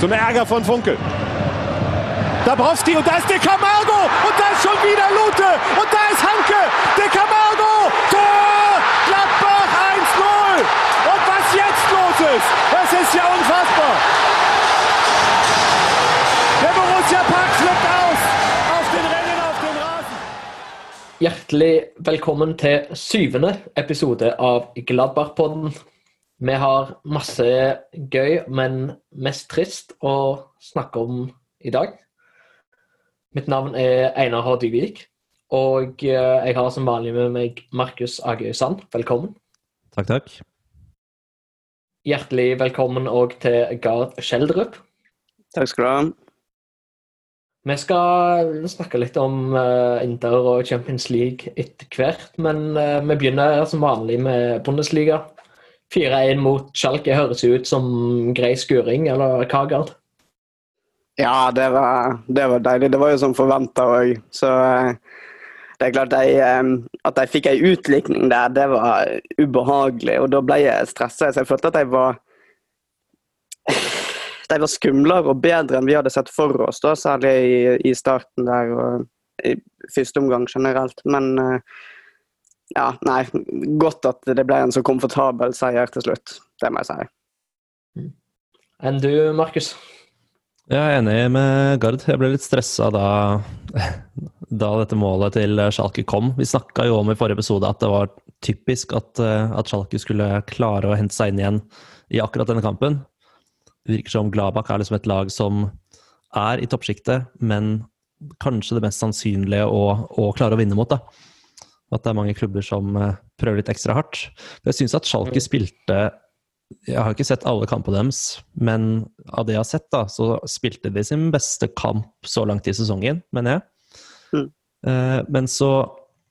Zum Ärger von Funkel. Dabrowski und da ist De Camargo und da ist schon wieder Lute und da ist Hanke. De Camargo, Tor! Gladbach 1-0. Und was jetzt los ist, das ist ja unfassbar. Der Borussia Park flippt aus auf den Rennen auf den Rasen. Hjertelig velkommen til syvende episode av Gladbach-podden. Vi har masse gøy, men mest trist å snakke om i dag. Mitt navn er Einar H. Dybvik, og eh, jeg har som vanlig med meg Markus Agøy Sand. Velkommen. Takk, takk. Hjertelig velkommen òg til Gard Skjeldrup. Takk skal du ha. Vi skal snakke litt om eh, Inter og Champions League etter hvert, men eh, vi begynner som vanlig med Bundesliga. 4-1 mot Schalke høres ut som grei skuring, eller hva, Gard? Ja, det var, det var deilig. Det var jo som forventa òg. Så eh, det er klart jeg, eh, at jeg fikk ei utlikning der, det var ubehagelig. Og da ble jeg stressa. Så jeg følte at jeg var De var skumlere og bedre enn vi hadde sett for oss, da, særlig i, i starten der og i første omgang generelt. Men eh, ja, nei. Godt at det ble en så komfortabel seier til slutt. Det må jeg si. Enn du, Markus? Jeg er enig med Gard. Jeg ble litt stressa da, da dette målet til Schalke kom. Vi snakka jo om i forrige episode at det var typisk at, eh, at Schalke skulle klare å hente seg inn igjen i akkurat denne kampen. Det virker som Gladbach er liksom et lag som er i toppsjiktet, men kanskje det mest sannsynlige å, å klare å vinne mot. da. At det er mange klubber som eh, prøver litt ekstra hardt. Jeg syns at Schalke spilte Jeg har ikke sett alle kampene deres, men av det jeg har sett, da, så spilte de sin beste kamp så langt i sesongen, mener jeg. Mm. Eh, Men så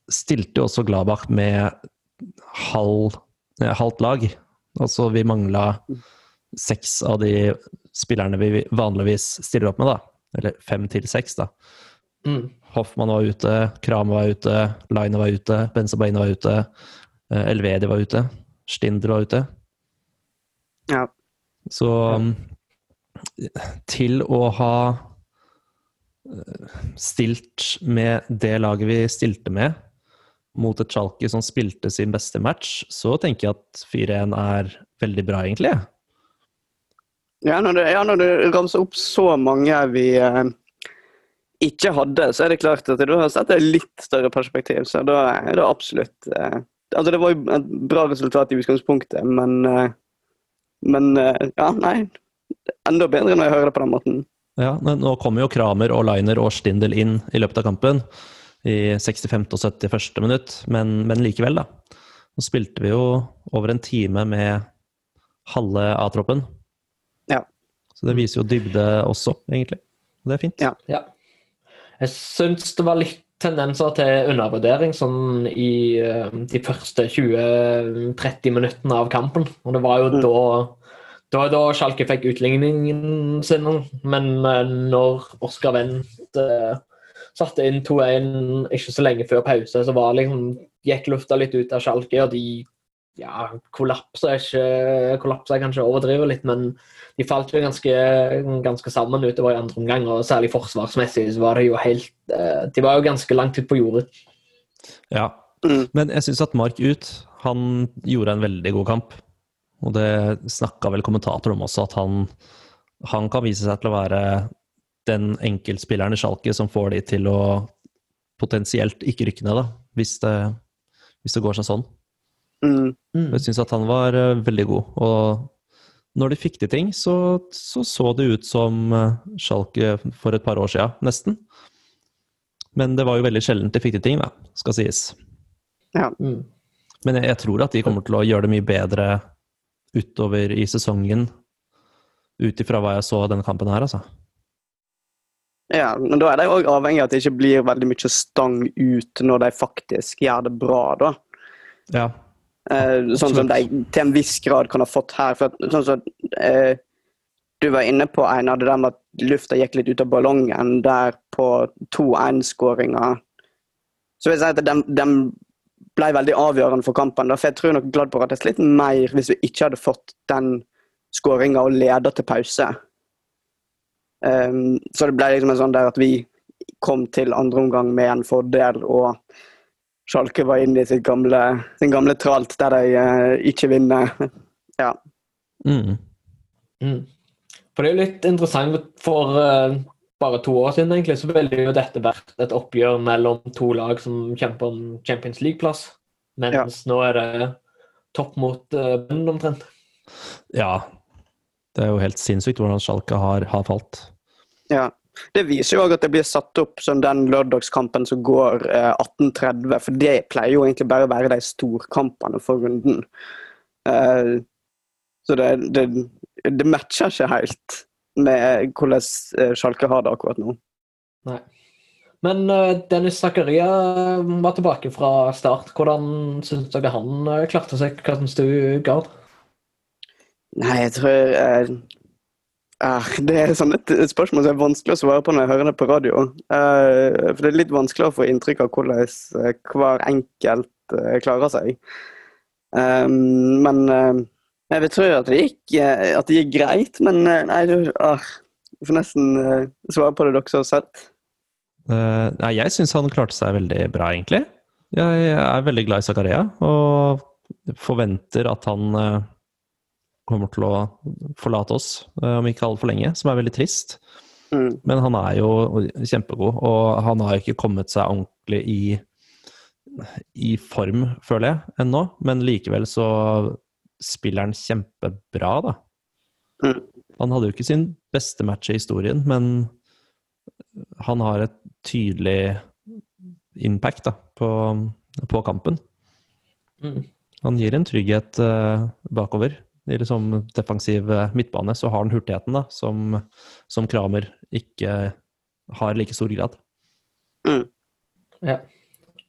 stilte jo også Gladbach med halv, eh, halvt lag. Altså vi mangla seks av de spillerne vi vanligvis stiller opp med, da. Eller fem til seks, da. Mm. Hoffmann var ute, Kramer var ute, Line var ute, Benzabaine var ute, eh, Elvedi var ute, Stinder var ute. Ja. Så um, til å ha eh, stilt med det laget vi stilte med, mot et Schalke som spilte sin beste match, så tenker jeg at 4-1 er veldig bra, egentlig. Ja, når du, ja, når du ramser opp så mange vi eh, ikke hadde, så er det klart at du har sett et litt større perspektiv. Så da er det absolutt eh, Altså, det var jo et bra resultat i utgangspunktet, men eh, Men eh, ja, nei. Enda bedre når jeg hører det på den måten. Ja, men nå kommer jo Kramer og Liner og Stindel inn i løpet av kampen. I 65. og 71. minutt, men, men likevel, da. Nå spilte vi jo over en time med halve A-troppen. Ja. Så det viser jo dybde også, egentlig. Og det er fint. Ja. Ja. Jeg syns det var litt tendenser til undervurdering sånn i eh, de første 20-30 minuttene av kampen. Og det var jo Mm. da var da Schalke fikk utligningen sin, men eh, når Oskar Wendt eh, satte inn 2-1 ikke så lenge før pause, så var liksom, gikk lufta litt ut av Schalke, og de ja, kollapsa ikke Kollapsa kanskje overdriver litt, men de falt jo ganske, ganske sammen utover i andre omgang, og særlig forsvarsmessig så var det jo helt eh, De var jo ganske langt ut på jordet. Ja. Mm. Men jeg syns at Mark Ut han gjorde en veldig god kamp. Og det snakka vel kommentator om også, at han, han kan vise seg til å være den enkeltspilleren i Schalke som får de til å potensielt ikke rykke ned, da, hvis det, hvis det går seg sånn. Mm. Jeg syns at han var eh, veldig god. Og når de fikk til ting, så, så så det ut som eh, Schalke for et par år sia, nesten. Men det var jo veldig sjeldent de fikk til ting, da, skal sies. Ja. Mm. Men jeg, jeg tror at de kommer til å gjøre det mye bedre utover i sesongen, ut ifra hva jeg så denne kampen her, altså. ja, men da er de òg avhengig av at det ikke blir veldig mye stang ut når de faktisk gjør det bra, da. Ja. Eh, sånn som de til en viss grad kan ha fått her. For sånn som eh, du var inne på, Einar, det der med at lufta gikk litt ut av ballongen der på 2-1-skåringa. Så vil jeg si at den, den ble veldig avgjørende for kampen. Da, for jeg tror nok Gladborg hadde slitt mer hvis vi ikke hadde fått den skåringa og leda til pause. Um, så det ble liksom en sånn der at vi kom til andre omgang med en fordel, og Schalke var inne i sitt gamle, sin gamle tralt der de uh, ikke vinner. ja. Mm. Mm. For det er jo litt interessant, for uh, bare to år siden egentlig, så ville jo dette vært et oppgjør mellom to lag som kjemper om Champions League-plass. Mens nå er det topp mot uh, bunnen omtrent. Ja. Det er jo helt sinnssykt hvordan Schalke har, har falt. Ja. Det viser jo òg at det blir satt opp som den lørdagskampen som går eh, 18.30, for det pleier jo egentlig bare å være de storkampene for runden. Eh, så det, det, det, matcher ikke helt med hvordan Sjalke Schalke har det akkurat nå. Nei. Men Dennis Zakaria var tilbake fra start. Hvordan syns dere han klarte seg? Hva syns du, Gard? Nei, jeg tror Det er sånn et, et, spørsmål som er vanskelig å svare på når jeg hører det på radio. Uh, for det er litt vanskelig å få inntrykk av hvordan uh, hver enkelt klarer seg. Um, men jeg vil tro at det gikk, at det gikk greit. Men nei, du får nesten svare på det dere har sett. nei, jeg syns han klarte seg veldig bra, egentlig. Jeg er veldig glad i Zakaria og forventer at han kommer til å forlate oss eh, om ikke altfor lenge, som er veldig trist. Mm. Men han er jo kjempegod, og han har ikke kommet seg ordentlig i, i form, føler jeg, ennå. Men likevel så spiller han kjempebra, da. Mm. Han hadde jo ikke sin beste match i historien, men han har et tydelig impact da, på, på kampen. Mm. Han gir en trygghet uh, bakover i liksom defensiv eh, midtbane, så har han hurtigheten da, som, som Kramer ikke har i like stor grad. Mm. Ja.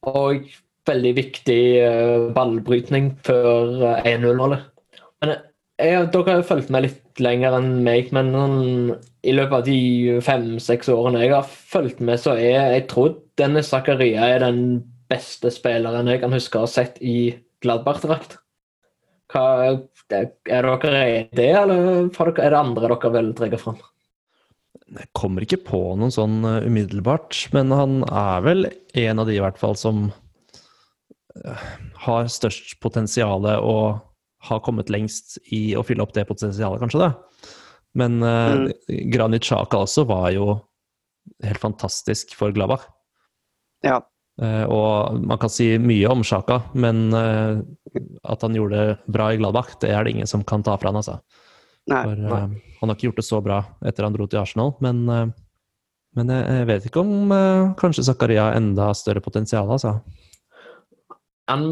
Og veldig viktig uh, ballbrytning før 1-0-målet. Eh, men jeg, dere har jo fulgt med litt lenger enn meg, men i løpet av de fem-seks årene jeg har fulgt med, så er jeg trodd denne Zakaria er den beste spilleren jeg kan huske å ha sett i Gladbach-drakt. Er dere i det, eller er det andre dere vil trekke fram? Jeg kommer ikke på noen sånn eh, umiddelbart, men han er vel en av de i hvert fall som eh, har størst potensial og har kommet lengst i å fylle opp det potensialet, kanskje. da. Men uh, mm. Granit Xhaka også var jo helt fantastisk for Gladbach. Ja. Uh, og man kan si mye om Sjaka, men uh, at han gjorde det bra i Gladbach, det er det ingen som kan ta fra han, altså. Nei, For, uh, han har ikke gjort det så bra etter han dro til Arsenal, men, men jeg, jeg, vet ikke om kanskje Zakaria har enda større potensial, altså. Han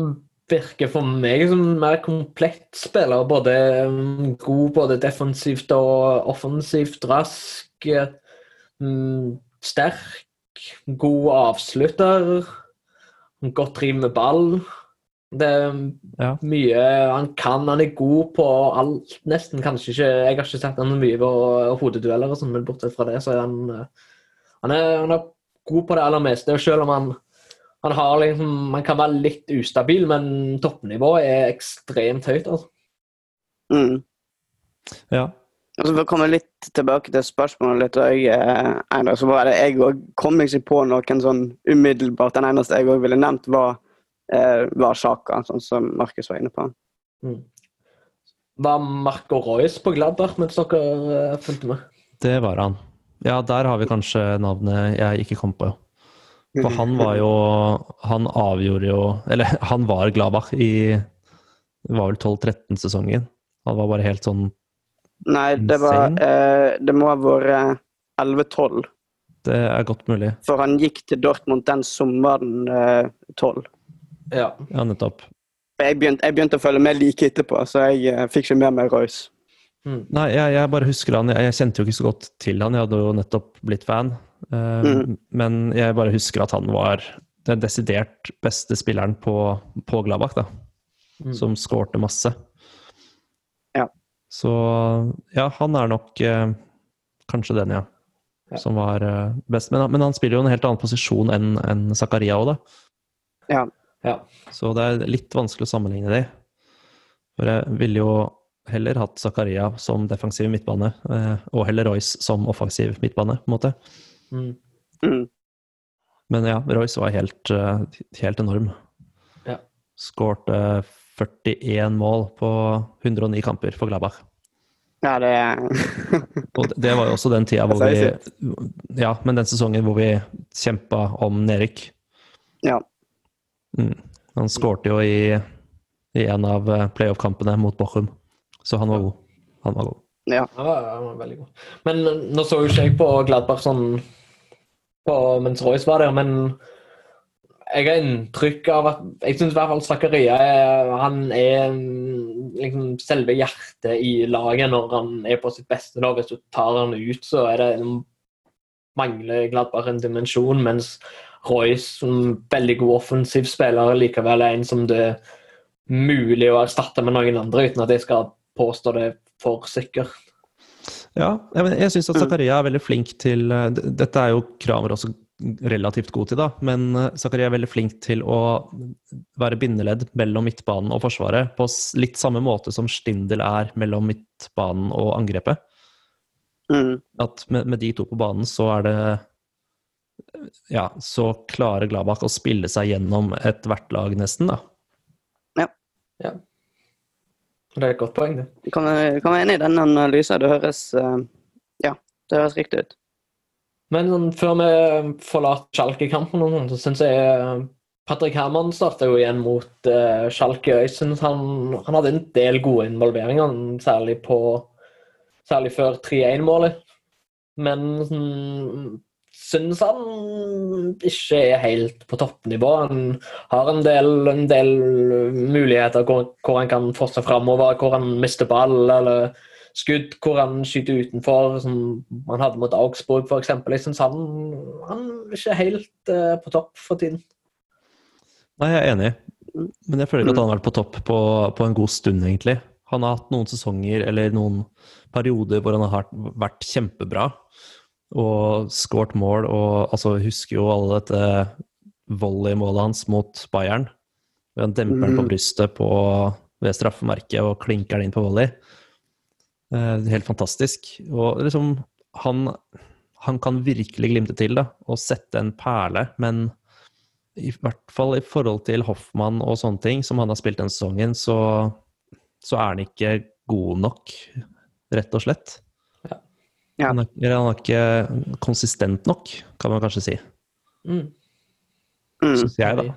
virker for meg som en mer komplett spiller. Både um, god både defensivt og offensivt, rask, um, sterk god avslutter. Godt driv med ball. Det er ja. mye han kan. Han er god på alt, nesten. Kanskje ikke Jeg har ikke sett han mye på hodedueller, og sånn, men bortsett fra det, så er han han er, han er god på det aller meste. Og selv om han, han har liksom Man kan være litt ustabil, men toppnivået er ekstremt høyt, altså. Mm. Ja. Altså For å komme litt tilbake til spørsmålet litt, jeg, Einar, så var det, jeg kom ikke på noen sånn umiddelbart. Den eneste jeg òg ville nevnt, var, eh, var Sjaka, sånn som Markus var inne på. Mm. Var Marco Royce på Gladbach mens dere uh, fulgte med? Det var han. Ja, der har vi kanskje navnet jeg ikke kom på. For han var jo Han avgjorde jo Eller han var Gladbach i Det var vel 12-13-sesongen. Han var bare helt sånn Nei, det, var, eh, det må ha vært 11-12. Det er godt mulig. For han gikk til Dortmund den sommeren eh, 12. Ja. ja, nettopp. Jeg begynte, jeg begynte, å følge med like etterpå, så jeg eh, fikk ikke med meg Royce. Mm. Nei, jeg, jeg, bare husker han. Jeg, jeg, kjente jo ikke så godt til han, jeg hadde jo nettopp blitt fan. Uh, mm. Men jeg bare husker at han var den desidert beste spilleren på, på Gladbach, da. Mm. Som skårte masse. Så ja, han er nok eh, kanskje den, ja. ja. Som var eh, best. Men, men, han spiller jo en helt annen posisjon enn en Zakaria òg, da. Ja. ja. Så det er litt vanskelig å sammenligne de. For jeg ville jo heller hatt Zakaria som defensiv midtbane, eh, og heller Royce som offensiv midtbane, på en måte. Mm. Mm. Men ja, Royce var helt, eh, helt enorm. Ja. Skårte 41 mål på 109 kamper for Gladbach. Ja, det Og det- det var jo også den tida hvor vi Ja, men den sesongen hvor vi kjempa om nedrykk. Ja. Mm. Han skårte jo i, i en av eh, playoff-kampene mot Bochum, så han var god. Han var god. Ja. Han var, han var veldig god. Men eh, nå så jo ikke jeg på Gladbach sånn på, mens Royce var der, men jeg har inntrykk av at Jeg syns i hvert fall Zakaria er, han er liksom selve hjertet i laget når han er på sitt beste. Da. Hvis du tar han ut, så er det mangler Gladbach en dimensjon, mens Royce, som veldig god offensiv spiller, likevel er en som det er mulig å erstatte med noen andre, uten at jeg skal påstå det for sikkert. Ja, jeg, syns at Mm. Zakaria er veldig flink til eh, Dette er jo Kramer også relativt god til, da, men Zakari er veldig flink til å være bindeledd mellom midtbanen og forsvaret, på litt samme måte som Stindel er mellom midtbanen og angrepet. Mm. At med, med de to på banen, så er det Ja, så klarer Gladbach å spille seg gjennom ethvert lag, nesten, da. Ja. Det er et godt poeng, det. Kan jeg kan være enig i den analysen. Det høres eh, Ja, det høres riktig ut. Men sånn, før vi forlater Schalke-kampen, så syns jeg eh, Patrick Herman starta jo igjen mot uh, Schalke. Jeg synes han, han hadde en del gode involveringer, særlig på Særlig før 3-1-målet. Men sånn, syns han ikke er helt på toppnivå. Han har en del, en del muligheter hvor, hvor han kan fosse framover, hvor han mister ball, eller skudd hvor han skyter utenfor, som han hadde mot Augsburg f.eks. Jeg syns han, han er ikke helt uh, på topp for tiden. Nei, jeg er enig, men jeg føler ikke at han har vært på topp på, på en god stund, egentlig. Han har hatt noen sesonger eller noen perioder hvor han har vært kjempebra og skåret mål og altså, husker jo alle dette volleymålet hans mot Bayern. Han demper den på Mhm. brystet på, ved straffemerket og klinker den inn på volley. Eh, helt fantastisk. Og liksom, han, han kan virkelig glimte til da, og sette en perle, men i hvert fall i forhold til Hoffmann og sånne ting, som han har spilt den sesongen, så, så er han ikke god nok, rett og slett. Ja. Ja. Han, er, han er ikke konsistent nok, kan man kanskje si. Mm. Mm. Syns jeg, da.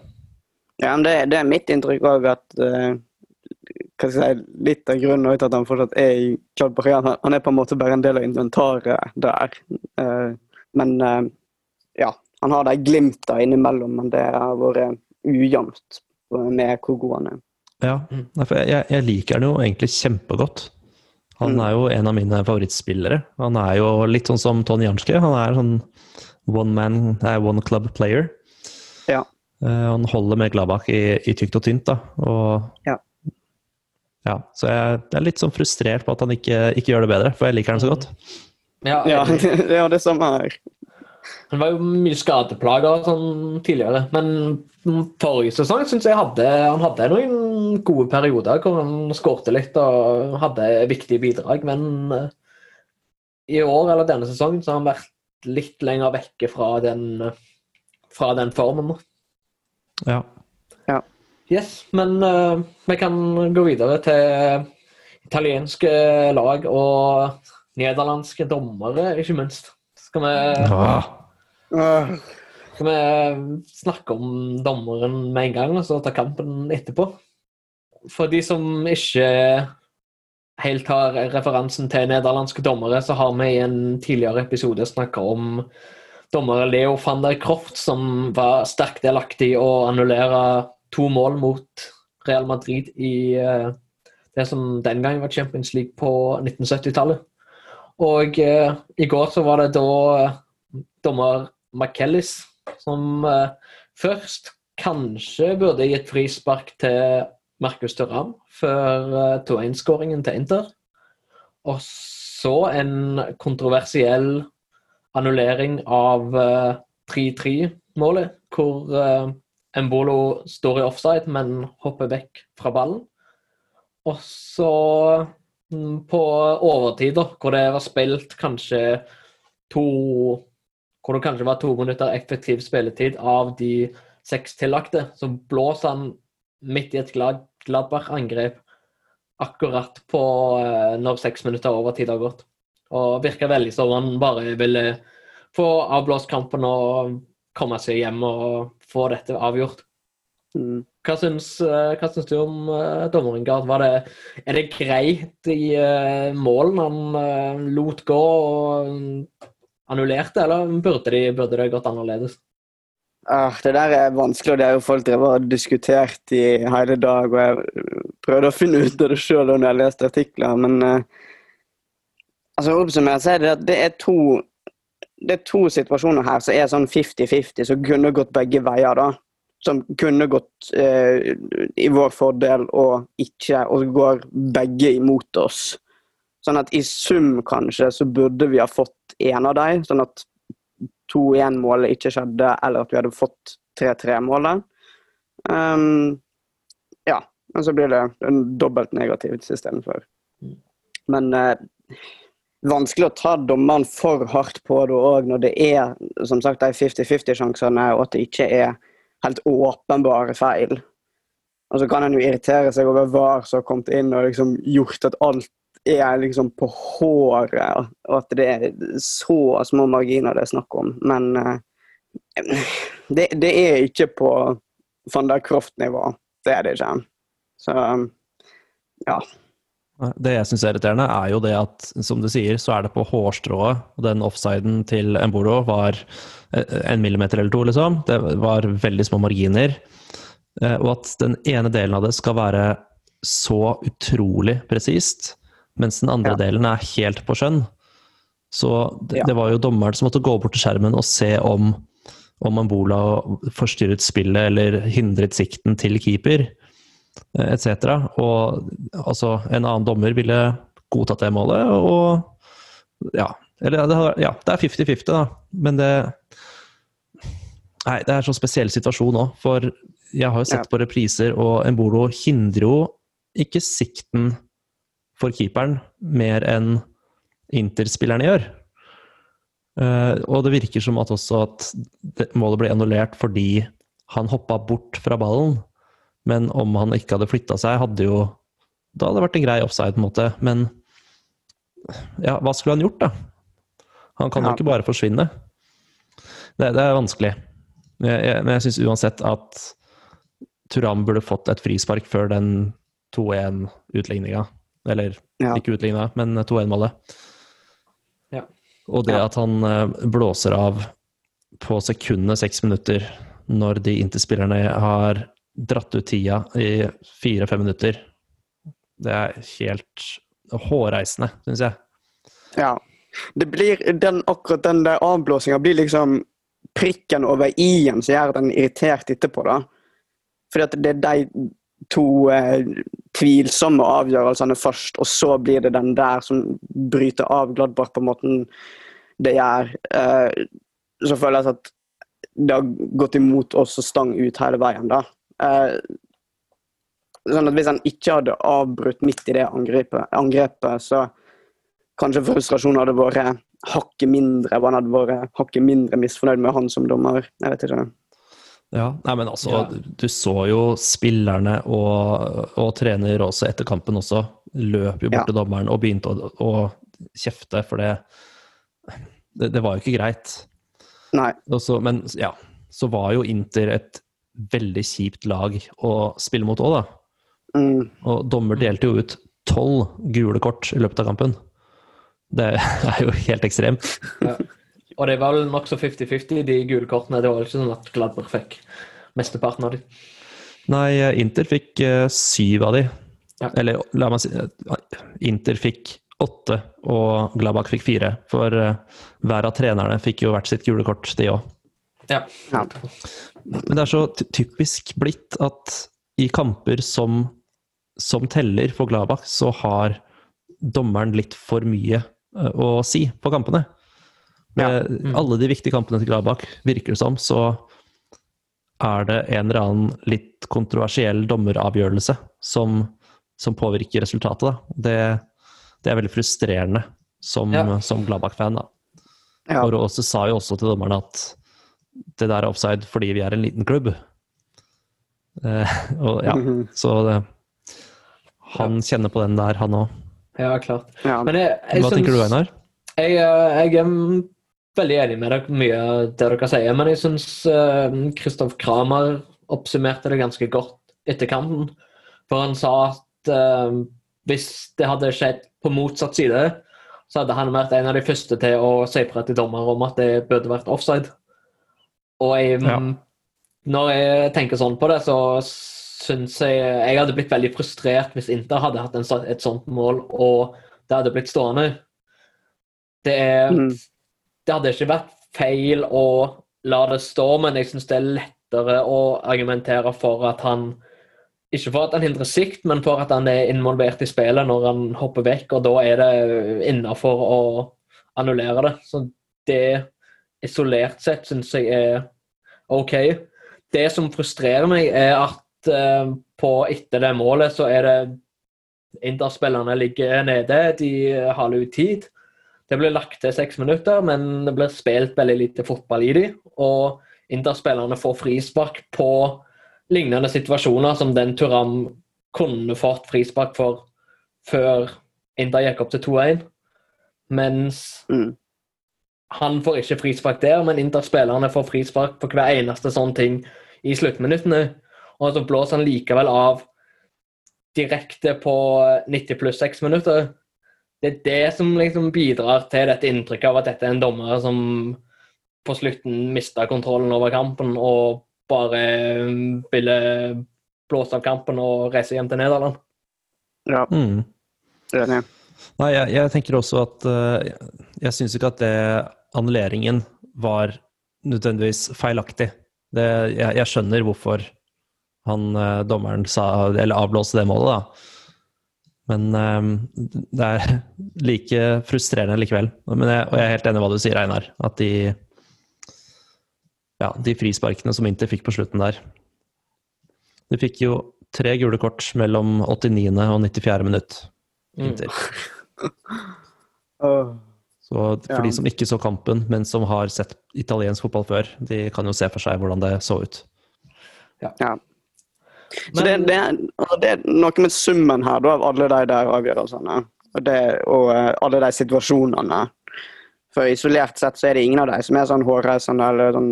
Ja, men det, det er mitt inntrykk òg at eh, jeg si, Litt av grunnen til at han fortsatt er i Gladbach, er han, han er på en måte bare en del av inventaret der. Eh, men eh, ja, han har de glimta innimellom, men det har vært ujevnt med hvor god han er. Ja, Mm. For jeg, jeg liker han jo egentlig kjempegodt. Han Mm. er jo en av mine favorittspillere. Han er jo litt sånn som Tony Janske. Han er sånn one man, one club player. Ja. Eh, han holder med Gladbach i, i tykt og tynt, da. Og, Ja. Ja, så jeg, jeg er litt sånn frustrert på at han ikke, ikke gjør det bedre, for jeg liker han så godt. Ja, Ja, jeg- det er det samme her. Han var jo mye skadeplager sånn tidligere, men forrige sesong syns jeg hadde, han hadde noen gode perioder hvor han skårte litt og hadde viktige bidrag, men eh, i år eller denne sesongen så har han vært litt lenger vekke fra den, fra den formen. Ja. Yes, men uh, vi kan gå videre til italienske lag og nederlandske dommere, ikke minst. Skal vi Ah, Skal vi snakke om dommeren med en gang, og så ta kampen etterpå? For de som ikke helt har referansen til nederlandske dommere, så har vi i en tidligere episode snakka om dommer Leo van der Kroft, som var sterkt delaktig i å annullere to mål mot Real Madrid i eh, det som den gang var Champions League på 1970-tallet. Og eh, i går så var det da eh, dommer McKellis som eh, først kanskje burde gitt frispark til Marcus Thuram før eh, 2-1-skåringen til Inter. Og så en kontroversiell annullering av eh, 3-3-målet, hvor eh, Embolo står i offside, men hopper vekk fra ballen. Og så mm, på overtid, da, hvor det var spilt kanskje to Hvor det kanskje var to minutter effektiv spilletid av de seks tillagte, så blåser han midt i et Glad- Gladbach-angrep akkurat på eh, når seks minutter overtid har gått. Og virker veldig som han bare ville få avblåst kampen og komme seg hjem og få dette avgjort. Mm. Hva syns, eh, hva syns du om uh, dommeren, Gard? Var det, er det greit i uh, målen han uh, lot gå og annullerte, eller burde, de, burde det gått annerledes? Ah, det der er vanskelig, og det har jo folk drevet og diskutert i hele dag. og Jeg prøvde å finne ut av det sjøl når jeg leste artikler, men uh, altså oppsummert så er det at det er to det er to situasjoner her som er sånn 50-50, som kunne gått begge veier. da. Som kunne gått eh, i vår fordel og ikke, og går begge imot oss. Sånn at i sum kanskje så burde vi ha fått én av dem, sånn at 2-1-målet ikke skjedde, eller at vi hadde fått 3-3-målet. Um, ja, men så blir det en dobbelt negativt istedenfor. Men eh, vanskelig å ta dommeren for hardt på det òg, når det er som sagt de 50-50-sjansene, og at det ikke er helt åpenbare feil. Og så kan en jo irritere seg over VAR som har kommet inn og liksom gjort at alt er liksom på håret, og at det er så små marginer det er snakk om. Men eh, det, det er ikke på van der Croft-nivå. Det er det ikke. Så ja. Det jeg syns er irriterende, er jo det at, som du sier, så er det på hårstrået. Og den offsiden til Embolo var eh, en millimeter eller to, liksom. Det var veldig små marginer. Eh, Og at den ene delen av det skal være så utrolig presist, mens den andre Ja. delen er helt på skjønn. Så det, Ja. det var jo dommeren som måtte gå bort til skjermen og se om, om Ambola forstyrret spillet eller hindret sikten til keeper etc. Og altså, en annen dommer ville godtatt det målet, og ja. Eller ja, det er 50-50, da. Men det Nei, det er en så spesiell situasjon òg. For jeg har jo sett Ja. på repriser, og Embolo hindrer jo ikke sikten for keeperen mer enn Inter-spillerne gjør. Uh, og det virker som at også at målet ble annullert fordi han hoppa bort fra ballen. Men om han ikke hadde flytta seg, hadde jo Da hadde det vært en grei offside, på en måte. Men ja, hva skulle han gjort, da? Han kan jo Ja. ikke bare forsvinne. Det, det er vanskelig. Jeg, jeg, men jeg syns uansett at Turam burde fått et frispark før den 2-1-utligninga. Eller Ja. ikke utligna, men 2-1-målet. Ja. Og det Ja. at han eh, blåser av på sekundet seks minutter når de interspillerne har dratt ut tida i fire-fem minutter, det er helt hårreisende, syns jeg. Ja. Det blir den, akkurat den der avblåsinga blir liksom prikken over i-en som gjør den irritert etterpå, da. Fordi at det er de to eh, tvilsomme avgjørelsene først, og så blir det den der som bryter av Gladbach på måten det gjør. Eh, så føler jeg at det har gått imot oss og stang ut hele veien, da. Eh, sånn at hvis han ikke hadde avbrutt midt i det angrepet, angrepet så kanskje frustrasjonen hadde vært hakket mindre, og han hadde vært hakket mindre misfornøyd med han som dommer. Jeg vet ikke. Ja, nei, men altså, Ja. du så jo spillerne og, og trener også etter kampen også løp jo bort Ja. til dommeren og begynte å, å kjefte, for det, det Det var jo ikke greit. Nei. Også, men ja, så var jo Inter et veldig kjipt lag å spille mot òg, da. Mm, Og dommer delte jo ut tolv gule kort i løpet av kampen. Det er jo helt ekstremt. Ja. Og det var vel nokså 50-50, de gule kortene. Det var vel ikke sånn at Gladbach fikk mesteparten av dem. Nei, Inter fikk uh, syv av de. Ja. Eller la meg si eh, Inter fikk åtte, og Gladbach fikk fire. For uh, hver av trenerne fikk jo hvert sitt gule kort, de òg. Ja. ja. Men det er så typisk blitt at i kamper som, som teller for Gladbach, så har dommeren litt for mye eh, å si på kampene. Med Mm. alle de viktige kampene til Gladbach, virker det som, så er det en eller annen litt kontroversiell dommeravgjørelse som, som påvirker resultatet. Da. Det, det er veldig frustrerende som, Ja. som Gladbach-fan. Ja. Og Rose sa jo også til dommerne at det der er offside fordi vi er en liten klubb. Eh, og ja, Mhm. så det, han kjenner på den der, han òg. Ja, klart. Ja. Men jeg, jeg Hva syns- tenker du, Einar? Jeg, eh, jeg er veldig enig med dere mye av det dere sier, men jeg syns Kristoff Kramer oppsummerte det ganske godt etter kampen. For han sa at uh, hvis det hadde skjedd på motsatt side, så hadde han vært en av de første til å si fra til dommer om at det burde vært offside. Og jeg, Ja. når jeg tenker sånn på det, så syns jeg Jeg hadde blitt veldig frustrert hvis Inter hadde hatt en, et sånt mål, og det hadde blitt stående. Det er Mm. det hadde ikke vært feil å la det stå, men jeg syns det er lettere å argumentere for at han Ikke for at han hindrer sikt, men for at han er involvert i spillet når han hopper vekk, og da er det innafor å annullere det. Så det isolert sett syns jeg er OK. Det som frustrerer meg, er at eh, på etter det målet så er det Interspillerne ligger nede, de haler ut tid. Det blir lagt til seks minutter, men det blir spilt veldig lite fotball i de, og Interspillerne får frispark på lignende situasjoner som den Turam kunne fått frispark for før Inter gikk opp til 2-1. Mens Mm. Han får ikke frispark der, men Inter-spillerne får frispark på hver eneste sånn ting i sluttminuttene. Og så blåser han likevel av direkte på 90 pluss 6 minutter. Det er det som liksom bidrar til dette inntrykket av at dette er en dommer som på slutten mista kontrollen over kampen og bare mm, ville blåse av kampen og reise hjem til Nederland. Ja, Mm. det. Nei, jeg, jeg tenker også at uh, jeg syns ikke at det annulleringen var nødvendigvis feilaktig. Det, jeg, jeg skjønner hvorfor han eh, dommeren sa, eller avblåste det målet, da. Men eh, det er like frustrerende likevel. Men jeg, og jeg er helt enig i hva du sier, Einar. At de ja, de frisparkene som Inter fikk på slutten der De fikk jo tre gule kort mellom 89. og 94. minutt. Mm. Inter. Åh. Så for Ja. de som ikke så kampen, men som har sett italiensk fotball før, de kan jo se for seg hvordan det så ut. Ja. Så Men- det, det, det er noe med summen her da, av alle de der avgjørelsene og, det, og eh, alle de situasjonene. For isolert sett så er det ingen av de som er sånn hårreisende eller sånn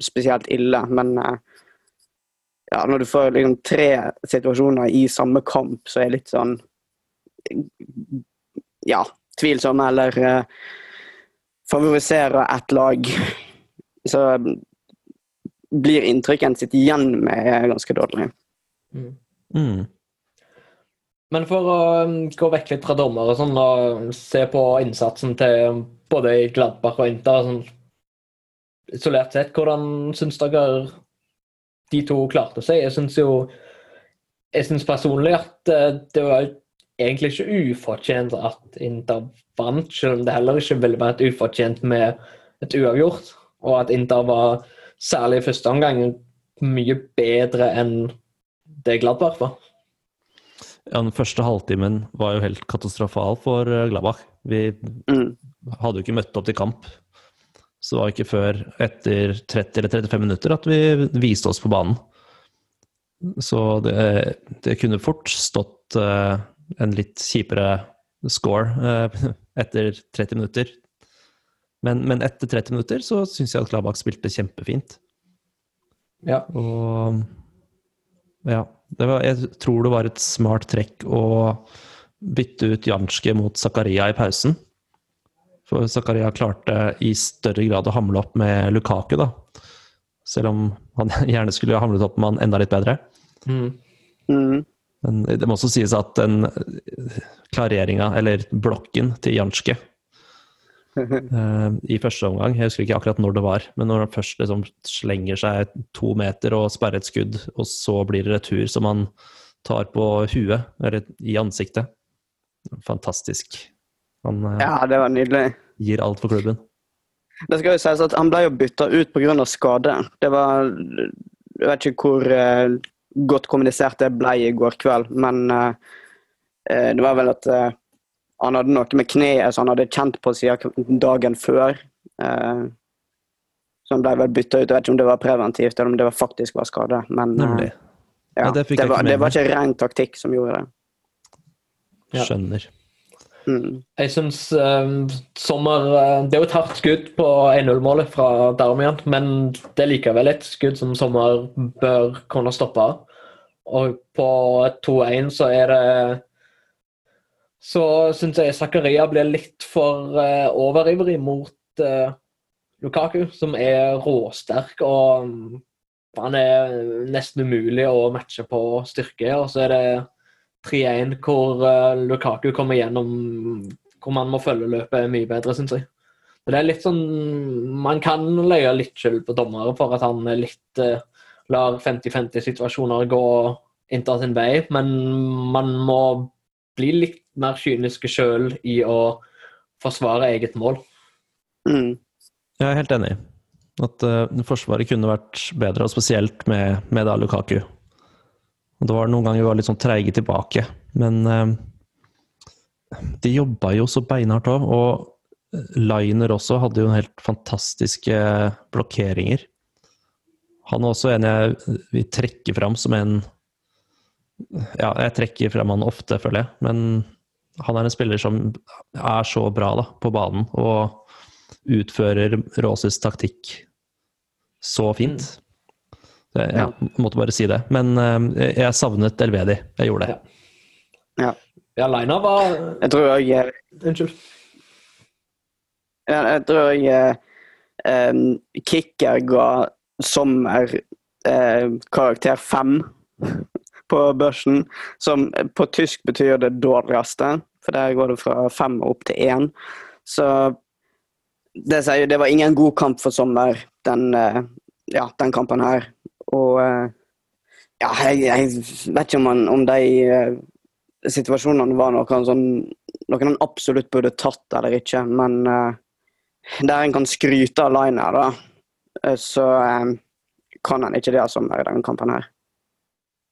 spesielt ille. Men eh, ja, når du får liksom tre situasjoner i samme kamp, så er det litt sånn Ja, tvilsomme eller eh, favoriserer ett lag, så blir inntrykket en sitter igjen med ganske dårlig. Mm. Mm. Men for å um, gå vekk litt fra dommer og sånn, og se på innsatsen til både Gladbach og Inter sånn, isolert sett, hvordan syns dere de to klarte seg? Jeg syns jo Jeg syns personlig at eh, det var egentlig ikke ufortjent at Inter vant, selv om det heller ikke ville vært ufortjent med et uavgjort, og at Inter var særlig i første omgang mye bedre enn det Gladbach var. Ja, den første halvtimen var jo helt katastrofal for eh, Gladbach. Vi Mm. hadde jo ikke møtt opp til kamp. Så det var ikke før etter 30 eller 35 minutter at vi viste oss på banen. Så det, det kunne fort stått eh, en litt kjipere score eh, etter 30 minutter. Men, men etter 30 minutter så syns jeg at Gladbach spilte kjempefint. Ja. Og ja, det var, jeg tror det var et smart trekk å bytte ut Janske mot Zakaria i pausen. For Zakaria klarte i større grad å hamle opp med Lukaku, da. Selv om han gjerne skulle ha hamlet opp med han enda litt bedre. Mm. Mm. Men det må også sies at den klareringa, eller blokken til Janske eh, i første omgang, jeg husker ikke akkurat når det var, men når han først liksom slenger seg to meter og sperrer et skudd, og så blir det retur som han tar på huet, eller i ansiktet. Fantastisk. Han eh, Ja, det var nydelig. gir alt for klubben. Det skal jo sies at Han ble jo bytta ut pga. skade. Det var Jeg vet ikke hvor eh, godt kommunisert det ble i går kveld, men eh, eh, det var vel at uh, han hadde noe med kneet som han hadde kjent på siden dagen før. Uh, så han ble vel bytta ut. Jeg vet ikke om det var preventivt eller om det var faktisk var skade. Men ja, Ja, det det, var, det var ikke ren taktikk som gjorde det. Ja. Skjønner. Mm. Jeg syns Sommer eh, Det er jo et hardt skudd på 1-0-målet fra Darmian, men det er likevel et skudd som Sommer bør kunne stoppe. Og på 2-1 så er det Så syns jeg Zakaria blir litt for uh, overivrig mot uh, Lukaku, som er råsterk og um, han er nesten umulig å matche på styrke. Og så er det 3-1 hvor uh, Lukaku kommer gjennom hvor man må følge løpet mye bedre, syns jeg. Så det er litt sånn Man kan legge litt skyld på dommere for at han er litt eh, lar 50-50-situasjoner gå innta sin vei, men man må bli litt mer kyniske sjøl i å forsvare eget mål. Mm. Jeg er helt enig. At uh, Forsvaret kunne vært bedre, og spesielt med, med da Lukaku. Og Det var noen ganger vi var litt sånn treige tilbake, men uh, de jobba jo så beinhardt òg. Og Liner også hadde jo helt fantastiske blokkeringer. Han er også en jeg vil trekke fram som en Ja, jeg trekker frem han ofte, føler jeg, men han er en spiller som er så bra da, på banen. og utfører Råses taktikk så fint. Jeg ja, måtte bare si det. Men eh, jeg savnet Elvedi. Jeg gjorde det. Ja. Ja, Leina var Jeg tror jeg, Unnskyld. jeg, jeg tror jeg eh, Kicker ga Sommer eh, karakter fem på børsen, som på tysk betyr det dårligste. For der går det fra fem opp til én. Så det sier det var ingen god kamp for Sommer, den, eh, ja, den kampen her. Og eh, ja, jeg, jeg vet ikke om, han, om de eh, situasjonene var noen, sånn noen han absolutt burde tatt eller ikke, men uh, der en kan skryte av Liner, da, så eh, kan han ikke det som er i denne kampen her.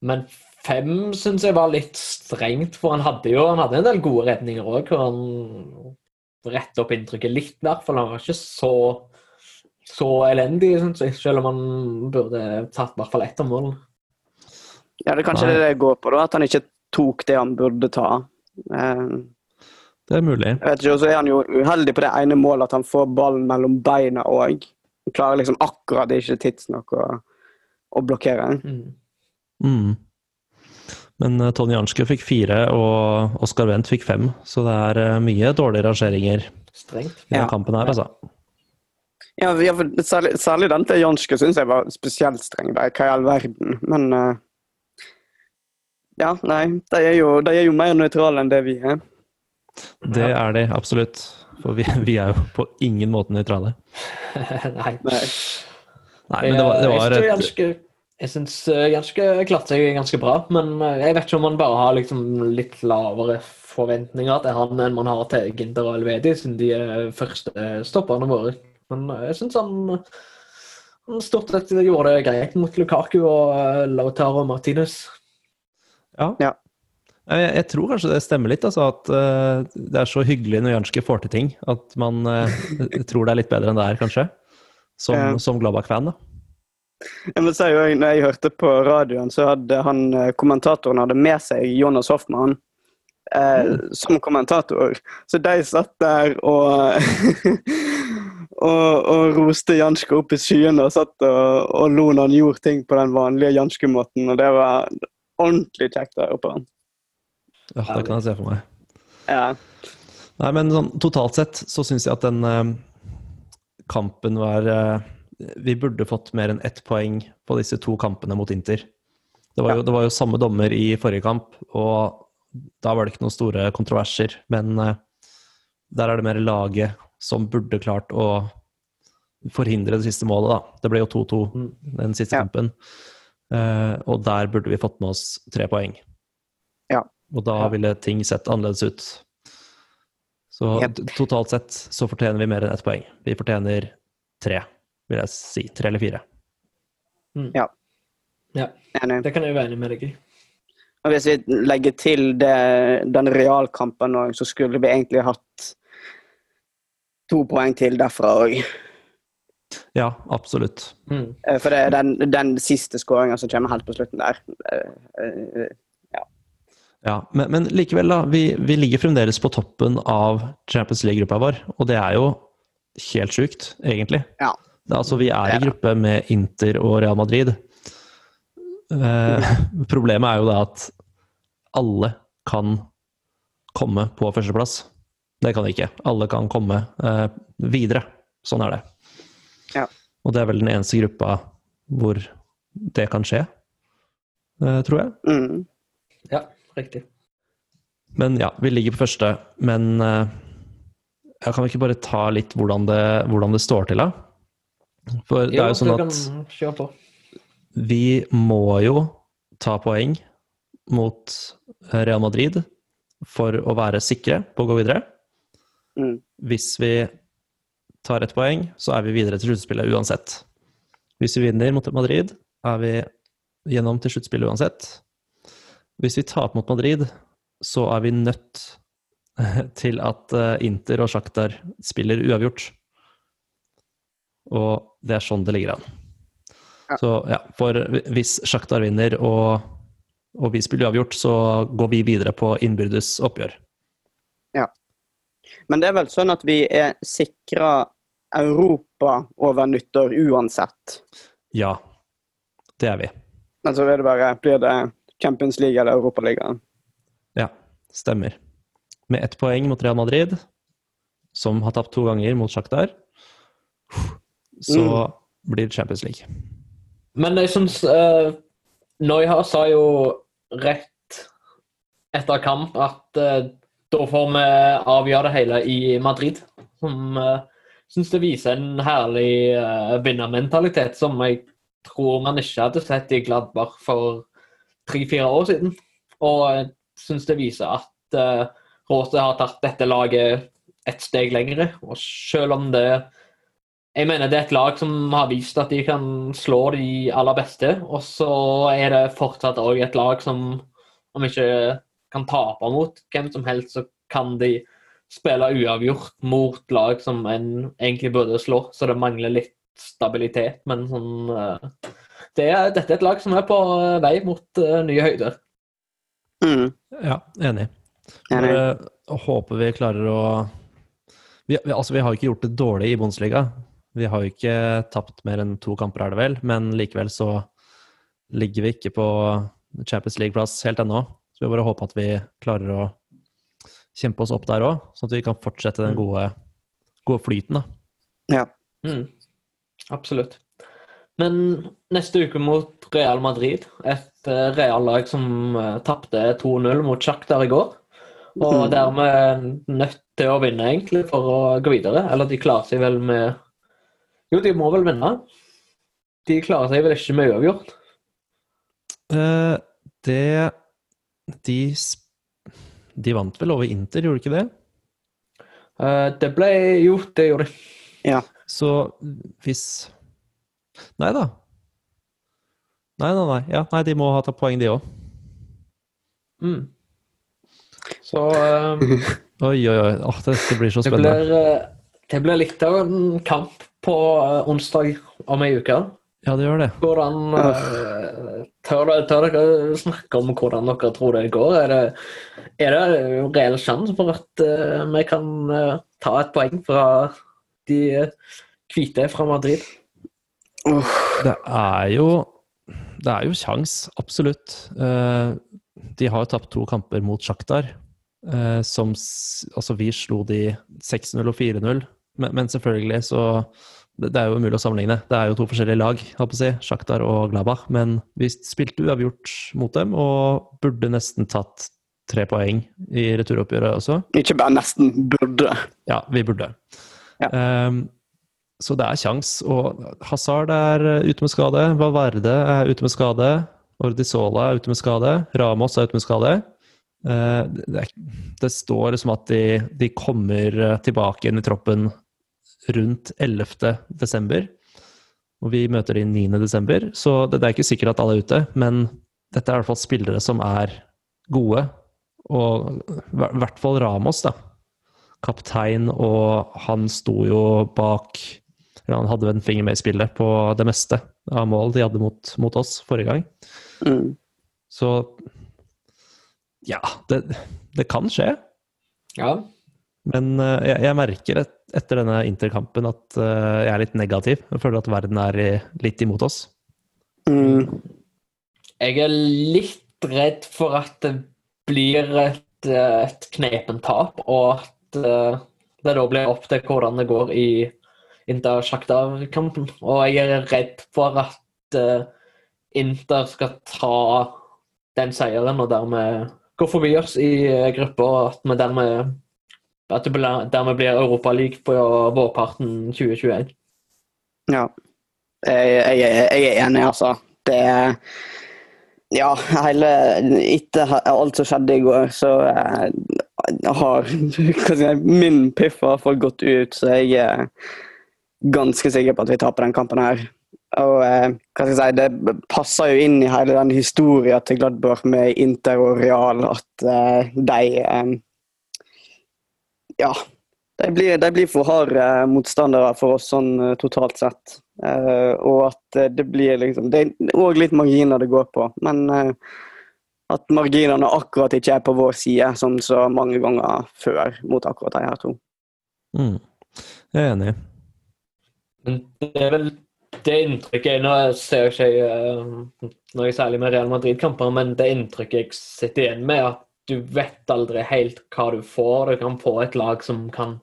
Men fem syns jeg var litt strengt, for han hadde jo han hadde en del gode redninger òg. Hvor han retta opp inntrykket litt, i hvert fall. Han var ikke så, så elendig, synes jeg, selv om han burde tatt i hvert fall ett av målene. Ja, det er kanskje Nei. det det går på, da, at han ikke tok det han burde ta. Eh, Det er mulig. Jeg vet ikke, og så er han jo uheldig på det ene målet, at han får ballen mellom beina òg. Klarer liksom akkurat ikke tidsnok å, å blokkere. Mm. Mm. Men eh, Tony Janske fikk fire, og Oskar Wendt fikk fem. Så det er eh, mye dårlige rangeringer Strengt. i denne Ja. kampen her, altså. Ja, ja, for særlig, særlig den til Janske syns jeg var spesielt streng. Der. Hva i all verden? Men uh, Ja, nei. De er, jo, de er jo mer nøytrale enn det vi er. Det er de absolutt. For vi, vi er jo på ingen måte nøytrale. Nei. Nei. Nei, men det var, det var jeg et ganske jeg syns ganske klarte seg ganske bra, men eh, jeg vet ikke om man bare har liksom litt lavere forventninger til han enn man har til Ginter og Elvedi, siden de er første stopperne våre. Men eh, jeg syns han, stort sett gjorde det greit mot Lukaku og eh, Lautaro Martinez. Ja. Ja. Jeg, jeg tror kanskje det stemmer litt, altså at uh, det er så hyggelig når Janske får til ting. At man uh, tror det er litt bedre enn det er, kanskje. Som, Ja. som Gladbach-fan, da. Jeg må si når jeg hørte på radioen, så hadde han eh, kommentatoren hadde med seg Jonas Hoffmann eh, som kommentator. Så de satt der og og, og roste Janske opp i skyene og satt og, og lo når han gjorde ting på den vanlige Janske-måten. Og det var ordentlig kjekt der oppe. Ja, det kan jeg se for meg. Ja. Nei, men sånn, totalt sett så syns jeg at den eh, kampen var eh, Vi burde fått mer enn ett poeng på disse to kampene mot Inter. Det var, jo, det var jo samme dommer i forrige kamp, og da var det ikke noen store kontroverser. Men eh, der er det mer laget som burde klart å forhindre det siste målet, da. Det ble jo 2-2 Mm. den siste Ja. kampen. Eh, og der burde vi fått med oss tre poeng. Og da Ja. ville ting sett annerledes ut. Så Yep. totalt sett så fortjener vi mer enn ett poeng. Vi fortjener tre, vil jeg si. Tre eller fire. Mm. Ja. Ja, Enig. det kan jeg være enig med deg i. Og hvis vi legger til det, den realkampen òg, så skulle vi egentlig hatt to poeng til derfra òg. Ja, absolutt. Mm. For det er den, den siste skåringa som kommer helt på slutten der. Ja, men, men likevel, da. Vi, vi ligger fremdeles på toppen av Champions League-gruppa vår, og det er jo helt sjukt, egentlig. Ja. Altså, vi er i gruppe med Inter og Real Madrid. Eh, problemet er jo da at alle kan komme på førsteplass. Det kan de ikke. Alle kan komme eh, videre. Sånn er det. Ja. Og det er vel den eneste gruppa hvor det kan skje, eh, tror jeg. Mm. Ja, riktig. Men ja, vi ligger på første. Men eh, jeg kan vi ikke bare ta litt hvordan det, hvordan det står til, da? For det er jo sånn at vi må jo ta poeng mot Real Madrid for å være sikre på å gå videre. Mm. Hvis vi tar ett poeng, så er vi videre til sluttspillet uansett. Hvis vi vinner mot Madrid, er vi gjennom til sluttspillet uansett. Hvis vi taper mot Madrid, så er vi nødt til at eh, Inter og Shakhtar spiller uavgjort. Og det er sånn det ligger an. Ja. Så ja, for hvis Shakhtar vinner og, og vi spiller uavgjort, så går vi videre på innbyrdes oppgjør. Ja. Men det er vel sånn at vi er sikra Europa over nyttår uansett. Ja, det er vi. Men så er det bare blir det Champions League eller Europaligaen. Ja, stemmer. Med ett poeng mot Real Madrid, som har tapt to ganger mot Shakhtar, så Mm. blir det Champions League. Men jeg syns uh, Neuha sa jo rett etter kamp at uh, da får vi avgjøre det hele i Madrid. Som uh, syns det viser en herlig uh, vinnermentalitet som jeg tror man ikke hadde sett i Gladbach for tre-fire år siden. Og jeg syns det viser at uh, Rose har tatt dette laget et steg lengre. Og selv om det jeg mener det er et lag som har vist at de kan slå de aller beste. Og så er det fortsatt òg et lag som, om ikke kan tape mot hvem som helst, så kan de spille uavgjort mot lag som en egentlig burde slå. Så det mangler litt stabilitet. Men sånn eh, det er, Dette er et lag som er på eh, vei mot uh, nye høyder. Mm. Ja, enig. Enig. Uh, håper vi klarer å vi, vi, Altså, vi har ikke gjort det dårlig i Bundesliga. Vi har jo ikke tapt mer enn to kamper, er det vel, men likevel så ligger vi ikke på Champions League-plass helt ennå. Så vi bare håper at vi klarer å kjempe oss opp der òg, sånn at vi kan fortsette den gode, gode flyten. da. Ja. Mm. Absolutt. Men neste uke mot Real Madrid, et reallag som uh, tapte 2-0 mot Shakhtar i går. Og Mm. dermed nødt til å vinne, egentlig, for å gå videre. Eller de klarer seg vel med Jo, de må vel vinne. De klarer seg vel ikke med uavgjort. Uh, det de, de vant vel over Inter, gjorde de ikke det? Uh, det ble Jo, det gjorde de. Ja. Så hvis Nei da. Nei, nei, nei. Ja, nei, de må ha tatt poeng, de òg. Mm. Så um, Oi, oi, oi. Oh, dette blir så det, spennende. blir, eh, det blir litt av en kamp på eh, onsdag om ei uke. Ja, det gjør det. Hvordan uh, tør, dere- tør dere snakke om hvordan dere tror det går? Er det, er det reell sjanse for at uh, vi kan uh, ta et poeng fra de eh, hvite fra Madrid? Det er jo Det er jo kjangs, absolutt. Eh, de har jo tapt to kamper mot Sjaktar. Eh, som Altså, vi slo de 6-0 og 4-0, men, men selvfølgelig så det, er jo umulig å sammenligne. Det er jo to forskjellige lag, holdt si, Sjaktar og Glabach. Men vi spilte uavgjort mot dem, og burde nesten tatt tre poeng i returoppgjøret også. Ikke bare nesten burde. Ja, vi burde. Ja. Ehm, så det er kjangs. Og Hazard er eh, ute med skade. Valverde er ute med skade. Ordizola er ute med skade. Ramos er ute med skade. Eh, det, det står liksom at de, de kommer eh, tilbake inn i troppen rundt 11. desember. Og vi møter dem 9. desember, så det, det er ikke sikkert at alle er ute. Men dette er i hvert fall spillere som er gode. Og i hvert fall Ramos, da. Kaptein, og han sto jo bak eller Han hadde en finger med i spillet på det meste av mål de hadde mot, mot oss forrige gang. Mm. Så ja, det, det kan skje. Ja. Men uh, jeg, jeg merker et, etter denne interkampen at uh, jeg er litt negativ. Jeg føler at verden er i, litt imot oss. Mm. Jeg er litt redd for at det blir et, et knepent tap, og at uh, det da blir opp til hvordan det går i Inter Shakhtar-kampen. Og jeg er redd for at eh, Inter skal ta den seieren og dermed gå forbi oss i uh, gruppa, og at vi dermed at det dermed blir Europaliga på vårparten 2021. Ja. Jeg, jeg, jeg er enig, altså. Det er Ja, hele Etter alt som skjedde i går, så eh, har min piff har fått gått ut, så jeg er ganske sikker på at vi taper den kampen her. Og eh, hva skal jeg si, det passer jo inn i hele den historien til Gladbach med Inter og Real at eh, de eh, Ja. De blir, de blir for harde motstandere for oss sånn eh, totalt sett. Eh, og at eh, det blir liksom Det er òg litt marginer det går på, men eh, at marginene akkurat ikke er på vår side, som så mange ganger før mot akkurat de her to. Mm. Jeg er enig. Men det er vel det inntrykket Nå ser jeg ikke uh, noe særlig med Real Madrid-kamper, men det inntrykket jeg sitter igjen med, er at du vet aldri helt hva du får. Du kan få et lag som kan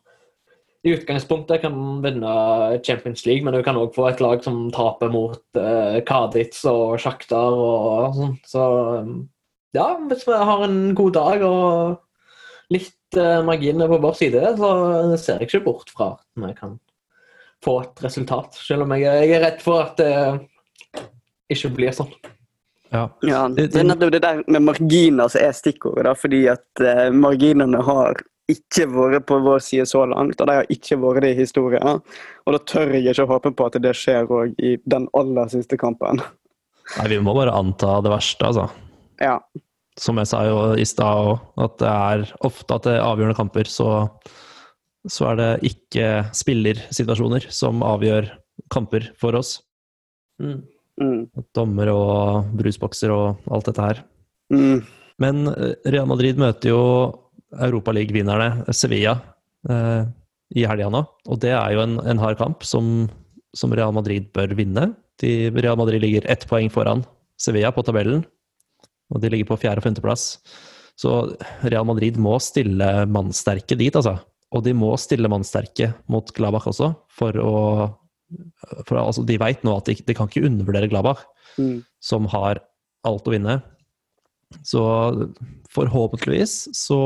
i utgangspunktet kan vinne Champions League, men du kan òg få et lag som taper mot uh, Kaditz og Sjaktar og sånn. Så um, ja, hvis vi har en god dag og litt uh, marginer på vår side, så ser jeg ikke bort fra at vi kan få et resultat. Selv om jeg, jeg er redd for at det ikke blir sånn. Ja. Ja, Det- det er nettopp det der med marginer som er stikkordet, da, fordi at eh, marginene har ikke vært på vår side så langt, og de har ikke vært det i historien. Og da tør jeg ikke håpe på at det skjer òg i den aller siste kampen. Nei, vi må bare anta det verste, altså. Ja. Som jeg sa jo i stad òg, at det er ofte at det er avgjørende kamper, så, så er det ikke spillersituasjoner som avgjør kamper for oss. Mm. Mm. Dommer og brusbokser og alt dette her. Mm. Men eh, Real Madrid møter jo Europaliga-vinnerne Sevilla eh, i helga nå. Og det er jo en, en hard kamp som, som Real Madrid bør vinne. De, Real Madrid ligger ett poeng foran Sevilla på tabellen, og de ligger på fjerde- og femteplass. Så Real Madrid må stille mannsterke dit, altså. Og de må stille mannsterke mot Gladbach også, for å for altså, De veit nå at de, de kan ikke undervurdere Gladbach Mm. som har alt å vinne. Så forhåpentligvis, så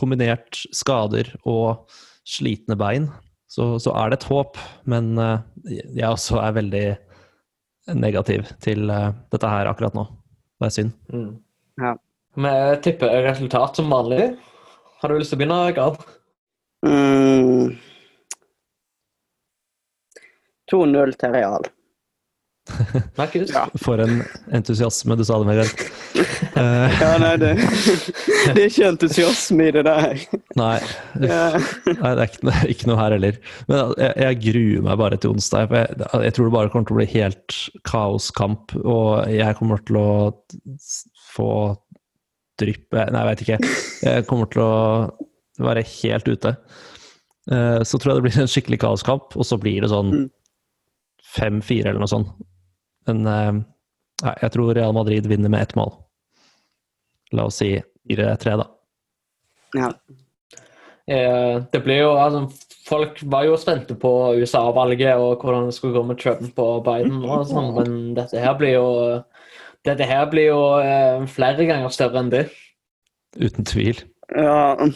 kombinert skader og slitne bein, så, så er det et håp. Men uh, jeg også er veldig negativ til uh, dette her akkurat nå. Det er synd. Mm. Ja. Vi tipper resultat som vanlig. Har du lyst til å begynne, Gard? Mm. 2-0 til Real. Markus? Ja. For en entusiasme du sa det med. Eh, Ja, nei, det, det er ikke entusiasme i det der. nei, Ja. Nei, det er ikke, ikke noe her heller. Men jeg, jeg gruer meg bare til onsdag. For jeg, jeg tror det bare kommer til å bli helt kaoskamp, og jeg kommer til å få drypp Nei, jeg veit ikke. Jeg kommer til å være helt ute. Eh, Så tror jeg det blir en skikkelig kaoskamp, og så blir det sånn Mm. 5-4 eller noe sånt. Men eh, nei, jeg tror Real Madrid vinner med ett mål. La oss si 4-3, da. Ja. Eh, det blir jo, altså, folk var jo spente på USA-valget og hvordan det skulle gå med Trump og Biden, og sånn, men dette her blir jo dette her blir jo eh, flere ganger større enn det. Uten tvil. ja.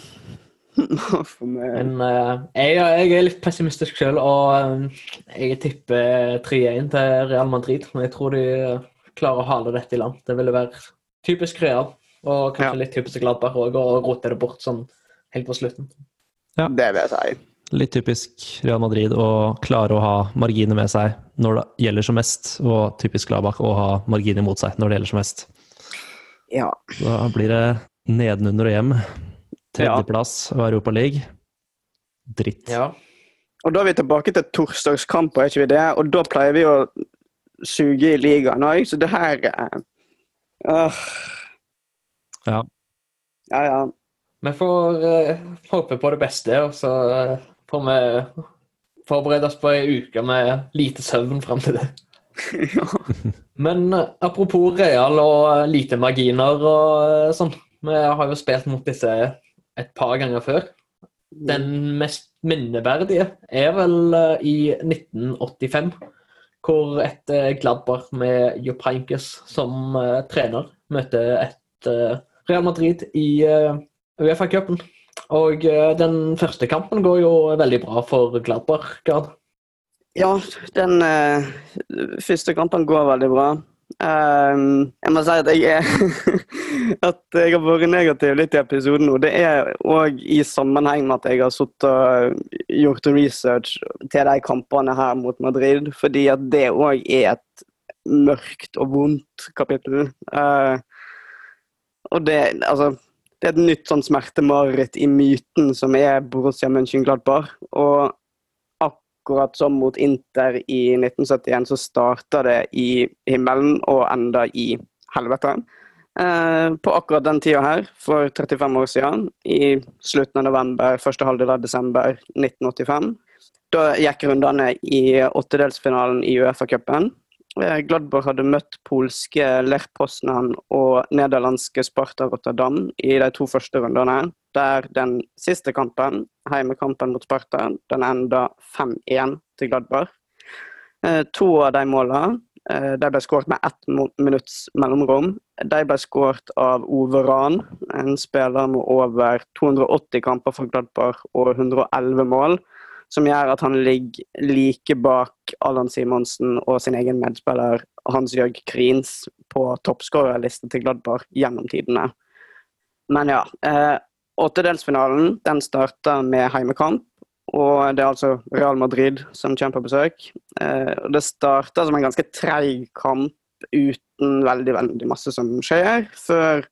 Men uh, jeg, jeg er litt pessimistisk selv, og eh, jeg tipper 3-1 til Real Madrid. Men jeg tror de eh, klarer å hale dette i land. Det ville være typisk Real, og kanskje Ja. litt typisk Gladbach òg, og rote det bort sånn helt på slutten. Det vil jeg si. Litt typisk Real Madrid å klare å ha marginer med seg når det gjelder som mest, og typisk Gladbach å ha marginer mot seg når det gjelder som mest. Ja. Da blir det Nedenunder og hjem. Tredjeplass og Europa League. Dritt. Ja. Og da er vi tilbake til torsdagskamper, er ikke vi det? Og da pleier vi å suge i ligaen òg, så det her øh. Ja. Ja, ja. Vi får uh, håpe på det beste, og så eh, får vi forberede oss på ei uke med lite søvn fram til det. Men apropos Real og lite marginer og sånn. Vi har jo spilt mot disse et par ganger før. Den mest minneverdige er vel eh, i 1985, hvor et Gladbar Gladbach med Jupp Heynckes som eh, trener møter et eh, Real Madrid i eh, Uefa-cupen. Og eh, den første kampen går jo veldig bra for Gladbach. Gard. Ja, den eh, første kampen går veldig bra. Ehm, jeg må si at jeg At jeg har vært negativ litt i episoden nå. Det er òg i sammenheng med at jeg har sittet og gjort research til de kampene her mot Madrid. Fordi at det òg er et mørkt og vondt kapittel. Uh, og det, altså, det er et nytt sånn smertemareritt i myten som er Borussia Mönchengladbach. Og akkurat som mot Inter i 1971, så starta det i himmelen og enda i helvete. Eh, på akkurat den tida her, for 35 år siden, i slutten av november, første halvdel av desember 1985, da gikk rundene i åttedelsfinalen i Uefa-cupen. Gladborg hadde møtt polske Lech og nederlandske Sparta Rotterdam i de to første rundene, der den siste kampen, heimekampen mot Sparta, den enda 5-1 til Gladbach. Eh, to av de målene eh, de ble skåret med ett minutts mellomrom. De ble skåret av Ove Rahn, en spiller med over 280 kamper for Gladbar og 111 mål, som gjør at han ligger like bak Allan Simonsen og sin egen medspiller Hans-Jørg Krins på toppskårerlista til Gladbar gjennom tidene. Men ja. Åttedelsfinalen den starter med heimekamp. Og det er altså Real Madrid som kommer på besøk. Eh, det starter som en ganske treig kamp uten veldig veldig masse som skjer, før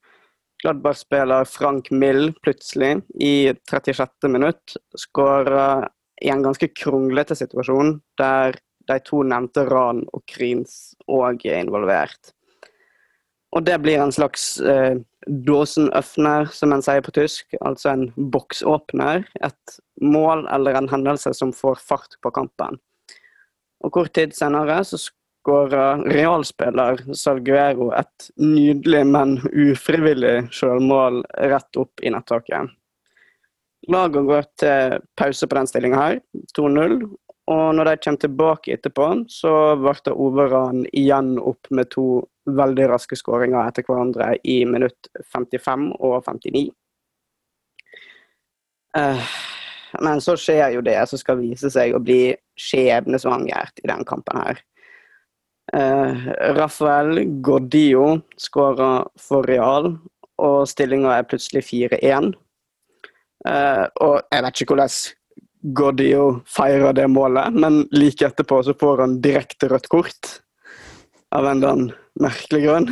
Gladbach-spiller Frank Mill plutselig, i 36. minutt, skårer i en ganske kronglete situasjon, der de to nevnte Ran og Krins òg er involvert. Og det blir en slags eh, Dawson-øfner, som en sier på tysk. Altså en boksåpner. Et mål eller en hendelse som får fart på kampen. Og kort tid senere så skårer realspiller Salguero et nydelig, men ufrivillig selvmål rett opp i nettaket. Laget går til pause på den stillinga her, 2-0. Og når de kommer tilbake etterpå, så varter Ove Ran igjen opp med to veldig raske skåringer etter hverandre i minutt 55 og 59. Eh, men så skjer jo det som skal vise seg å bli skjebnesvangert i den kampen her. Uh, Rafael Gordillo skårer for Real, og stillinga er plutselig 4-1. Eh, og jeg vet ikke hvordan Gordillo feirer det målet, men like etterpå så får han direkte rødt kort. Av en eller annen merkelig grunn.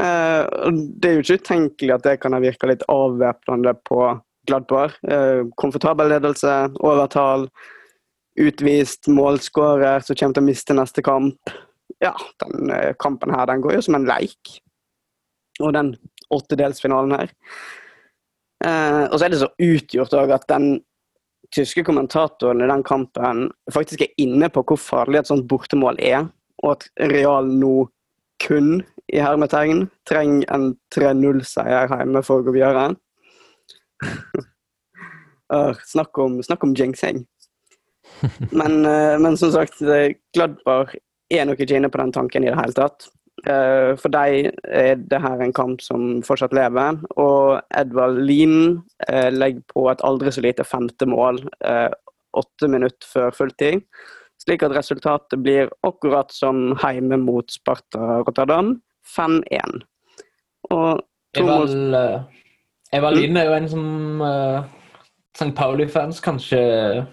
Eh, det er jo ikke utenkelig at det kan ha virka litt avvæpnende på Gladbar. Eh, komfortabel ledelse, overtall, utvist målskårer som kommer til å miste neste kamp. Ja, den eh, kampen her den går jo som en leik. Og den åttedelsfinalen her. Eh, og så er det så utgjort òg at den tyske kommentatoren i den kampen faktisk er inne på hvor farlig et sånt bortemål er, og at Real nå kun, i hermetegn, trenger en 3-0-seier hjemme for å gå videre. Snakk om, snakk om jinxing. Men, eh, men som sagt, Gladbar er nok ikke inne på den tanken i det hele tatt. Eh, For dem er det her en kamp som fortsatt lever. Og Edvard Lien eh, legger på et aldri så lite femte mål åtte minutter før fulltid. Slik at resultatet blir akkurat som hjemme mot Sparta Rotterdam, 5-1. Og to Evald Eval, eh, Eval Lien er jo en som uh, St. Pauli-fans kanskje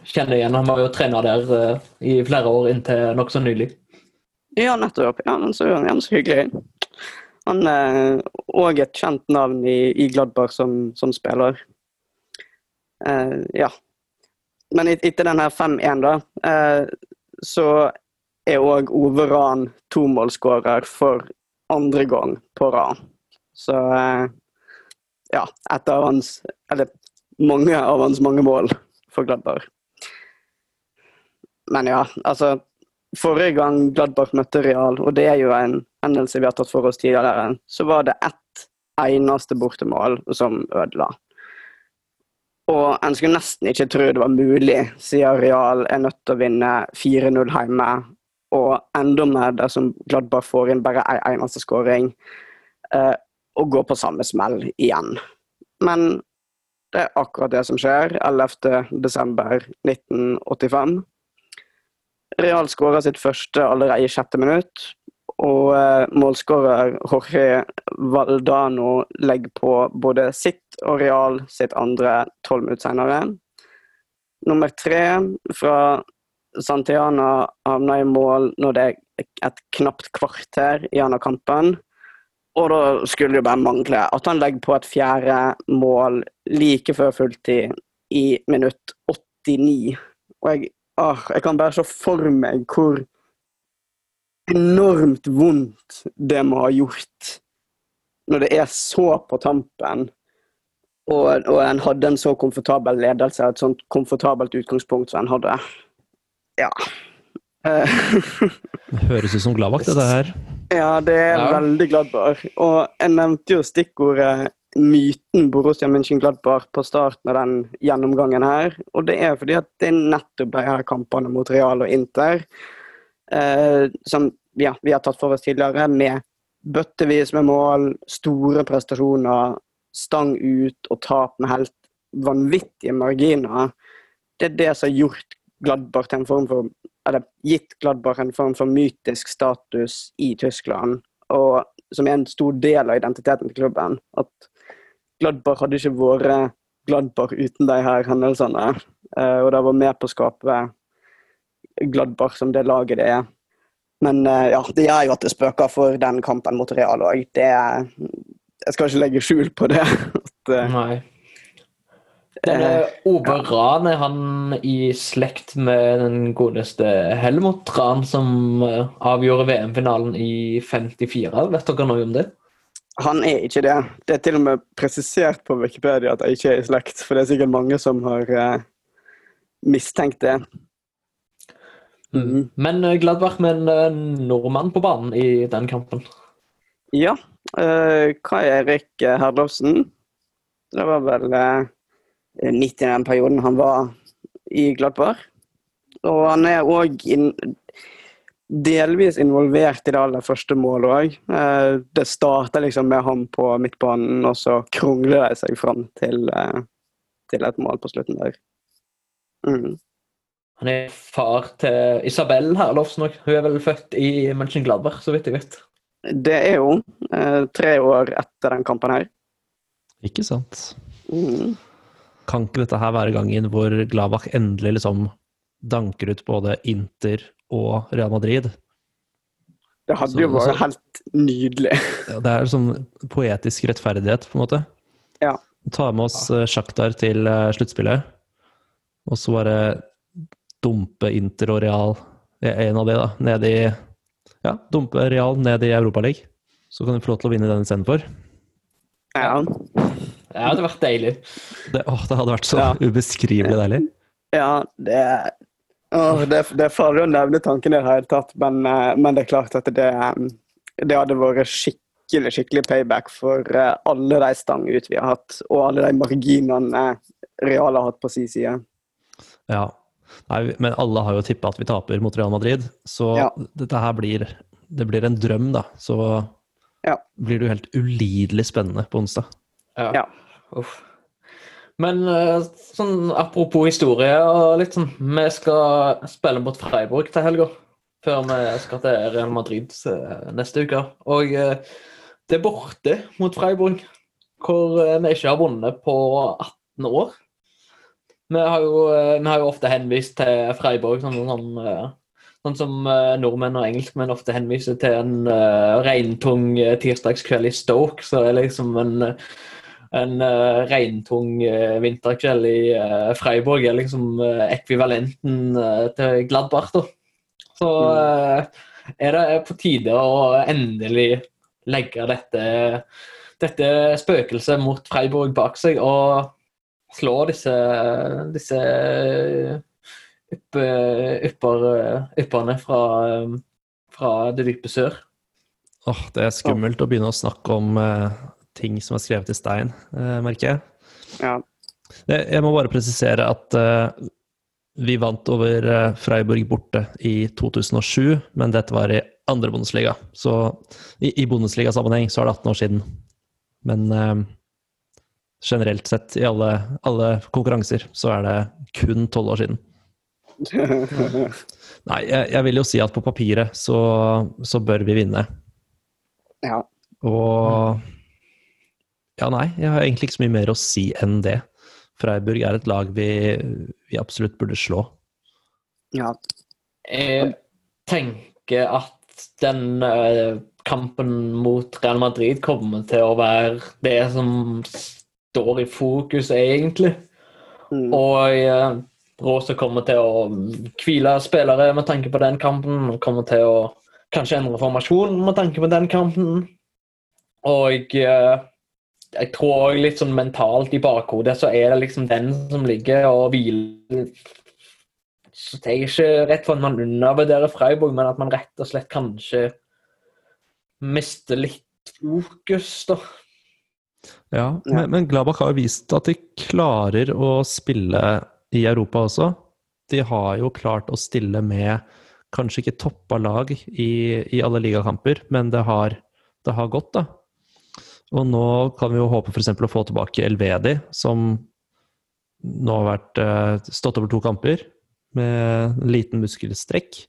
kjenner igjen. Han var jo trener der uh, i flere år inntil nokså nylig. Ja, nettopp. Ja, men så, ja, men så hyggelig. Han er òg et kjent navn i, i Gladbach som, som spiller. Uh, ja. Men etter den her 5-1, da, eh, så er òg Ove Rahn tomålsskårer for andre gang på rad. Så eh, ja, et av hans Eller mange av hans mange mål for Gladbar. Men ja, altså Forrige gang Gladbach møtte Real, og det er jo en hendelse vi har tatt for oss tidligere, så var det ett eneste bortemål som ødela. Og en skulle nesten ikke tro det var mulig, siden Real er nødt til å vinne 4-0 hjemme, og enda mer som Gladbach får inn bare én eneste skåring, eh, og går på samme smell igjen. Men det er akkurat det som skjer 11.12.1985. Real skårer sitt første allerede i sjette minutt. Og eh, målskårer Jorge Valdano legger på både sitt og Real sitt andre tolv minutter senere. Nummer tre fra Santiana havna i mål når det er et knapt kvarter igjen av kampen. Og da skulle det bare mangle at han legger på et fjerde mål like før fulltid i minutt 89. Og jeg, ah, jeg kan bare se for meg hvor enormt vondt det må ha gjort når det er så på tampen, og, og en hadde en så komfortabel ledelse, et sånt komfortabelt utgangspunkt som en hadde. Ja. Eh, Det høres ut som gladvakt, dette her. ja, det er Ja. veldig gladbar. Og jeg nevnte jo stikkordet myten Borussia Mönchengladbach på starten av den gjennomgangen her. Og det er fordi at det er nettopp de her kampene mot Real og Inter eh, som ja, vi har tatt for oss tidligere, med bøttevis med mål, store prestasjoner, stang ut og tap med helt vanvittige marginer. Det er det som har gjort Gladbach til en form for eller gitt Gladbach en form for mytisk status i Tyskland, og som er en stor del av identiteten til klubben. At Gladbach hadde ikke vært Gladbach uten de her hendelsene, eh, og det var med på å skape Gladbach som det laget det er. Men eh, ja, det gjør jo at det spøker for den kampen mot Real òg. Jeg skal ikke legge skjul på det. At, eh, Nei. Denne Ove Ran, er han i slekt med den godeste Helmut Ran, som eh, avgjorde VM-finalen i 54? Vet dere noe om det? Han er ikke det. Det er til og med presisert på Wikipedia at jeg ikke er i slekt, for det er sikkert mange som har eh, mistenkt det. Mhm. Men eh, Gladbach med en eh, nordmann på banen i den kampen. Ja. Kai Erik eh, Herlovsen. Det var vel midt i den perioden han var i Gladbach. Og han er òg delvis involvert i det aller første målet òg. Det starter liksom med ham på midtbanen, og så krongler de seg fram til, til et mål på slutten der. Mm. Han er far til Isabel Herlovsen òg. Hun er vel født i Mönchengladbach, så vidt jeg vet. Det er jo eh, tre år etter den kampen her. Ikke sant? Mm. Kan ikke dette her være gangen hvor Gladbach endelig liksom danker ut både Inter og Real Madrid? Det hadde Så- jo vært så- helt nydelig. Det er sånn poetisk rettferdighet, på en måte. Ja. Ta med oss Sjaktar Shakhtar til eh, sluttspillet, og så bare dumpe Inter og Real, eh, en av de, da, ned i Ja, dumpe Real ned i Europaligaen. Så kan de få lov til å vinne den istedenfor. Ja. Det hadde vært deilig. Det, åh, det hadde vært så Ja. ubeskrivelig deilig. Ja, det Åh, det, det er farlig å nevne tanken i det hele tatt, men, eh, men det er klart at det, eh, det hadde vært skikkelig skikkelig payback for alle de stangene ut vi har hatt, og alle de marginene Real har hatt på sin side. Ja. Nei, men alle har jo tippa at vi taper mot Real Madrid, så Ja. dette her blir Det blir en drøm, da. Så Ja. blir det jo helt ulidelig spennende på onsdag. Ja. Ja. Uff. Men eh, sånn apropos historie og litt sånn Vi skal spille mot Freiburg til helga. Før vi skal til Real Madrid neste uke. Og eh, det er borte mot Freiburg, hvor eh, vi ikke har vunnet på 18 år. Vi har jo, eh, vi har jo ofte henvist til Freiburg sånn, sånn Sånn som eh, nordmenn og engelskmenn ofte henviser til en uh, regntung tirsdagskveld i Stoke, så det er liksom en, en uh, regntung vinterkveld i uh, Freiburg er liksom ekvivalenten til Gladbart. Da. Så er det på tide å endelig legge dette, dette spøkelset mot Freiburg bak seg og slå disse, disse ypper, ypper, ypperne fra, fra det dype sør. Åh, det er skummelt å begynne å snakke om uh, ting som er skrevet i stein, uh, merker jeg. Ja. Jeg, jeg må bare presisere at uh, vi vant over eh, Freiburg borte i 2007, men dette var i andre Bundesliga. Så i, i Bundesliga-sammenheng så er det 18 år siden. Men eh, generelt sett i alle, alle konkurranser så er det kun 12 år siden. Nei, jeg, jeg vil jo si at på papiret så, så bør vi vinne. ja. Og Ja, nei, jeg har egentlig ikke så mye mer å si enn det. Freiburg er et lag vi, vi absolutt burde slå. ja. Jeg tenker at den eh, kampen mot Real Madrid kommer til å være det som står i fokus, egentlig. Mm. Og uh, Rose kommer til å hvile spillere med tanke på den kampen. Kommer til å kanskje endre formasjon med tanke på den kampen. Og eh, jeg tror også litt sånn mentalt i bakhodet så er det liksom den som ligger og hviler. Så det er ikke rett for at man undervurderer Freiburg, men at man rett og slett kanskje mister litt fokus, da. Ja, Ja. Men, men Gladbach har jo vist at de klarer å spille i Europa også. De har jo klart å stille med kanskje ikke toppa lag i, i alle ligakamper, men det har, det har gått, da. Og nå kan vi jo håpe f.eks. å få tilbake Elvedi, som nå har vært, eh, stått over to kamper med en liten muskelstrekk.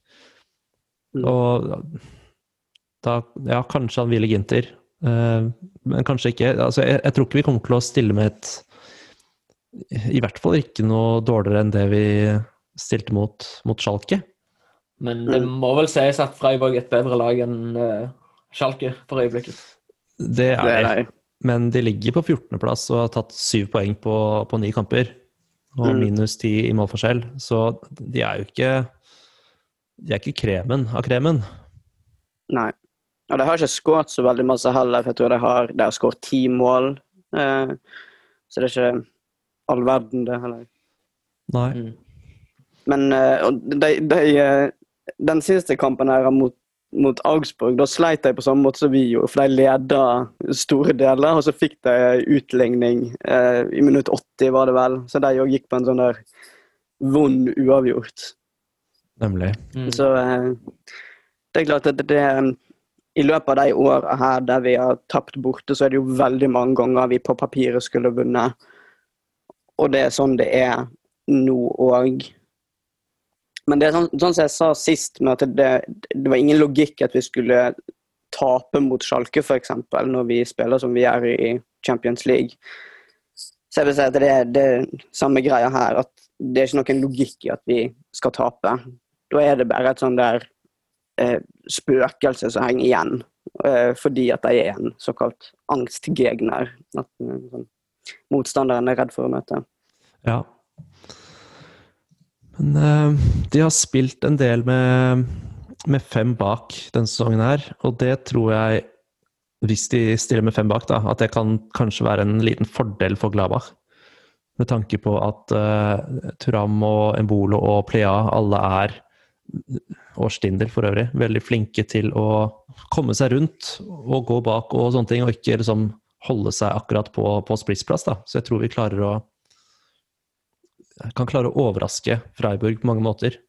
Mm. Og da Ja, kanskje han hviler Ginter, men kanskje ikke. Altså, jeg, jeg tror ikke vi kommer til å stille med et I hvert fall ikke noe dårligere enn det vi stilte mot, mot Schalke. Men det må vel sies at Freiburg er et bedre lag enn uh, Schalke for øyeblikket. Det er, Det er. Men de ligger på 14.-plass og har tatt syv poeng på, på ni kamper. Og Mm. minus ti i målforskjell. Så de er jo ikke De er ikke kremen av kremen. Nei. Og de har ikke skåret så veldig masse heller. for Jeg tror de har, de har skåret ti mål. Eh, så det er ikke all verden, det heller. Nei. Mm. Men eh, og de, de, eh, den siste kampen her mot, mot Augsburg, da sleit de på samme måte som vi gjorde. For de leda store deler, og så fikk de utligning eh, i minutt 80, var det vel. Så de òg gikk på en sånn der vond uavgjort. Nemlig. Mm. Så eh, det er klart at det, det I løpet av de åra her der vi har tapt borte, så er det jo veldig mange ganger vi på papiret skulle vunnet. Og det er sånn det er nå òg. Men det er sånn, sånn som jeg sa sist, med at det, det var ingen logikk at vi skulle tape mot Sjalke, f.eks., når vi spiller som vi gjør i Champions League. Så jeg vil si at det er det samme greia her, at det er ikke noen logikk i at vi skal tape. Da er det bare et sånn der spøkelse som henger igjen, eh, fordi at de er en såkalt angstgegner. At eh, sånn, motstanderen er redd for å møte. Ja. Men eh, de har spilt en del med, med fem bak denne sesongen her, og det tror jeg, hvis de stiller med fem bak, da, at det kan kanskje være en liten fordel for Gladbach. Med tanke på at uh, Turam og Embolo og Plea alle er, og Stindel for øvrig, veldig flinke til å komme seg rundt og gå bak og sånne ting, og ikke liksom holde seg akkurat på, på splitsplass. da. Så jeg tror vi klarer å kan klare å overraske Freiburg på mange måter.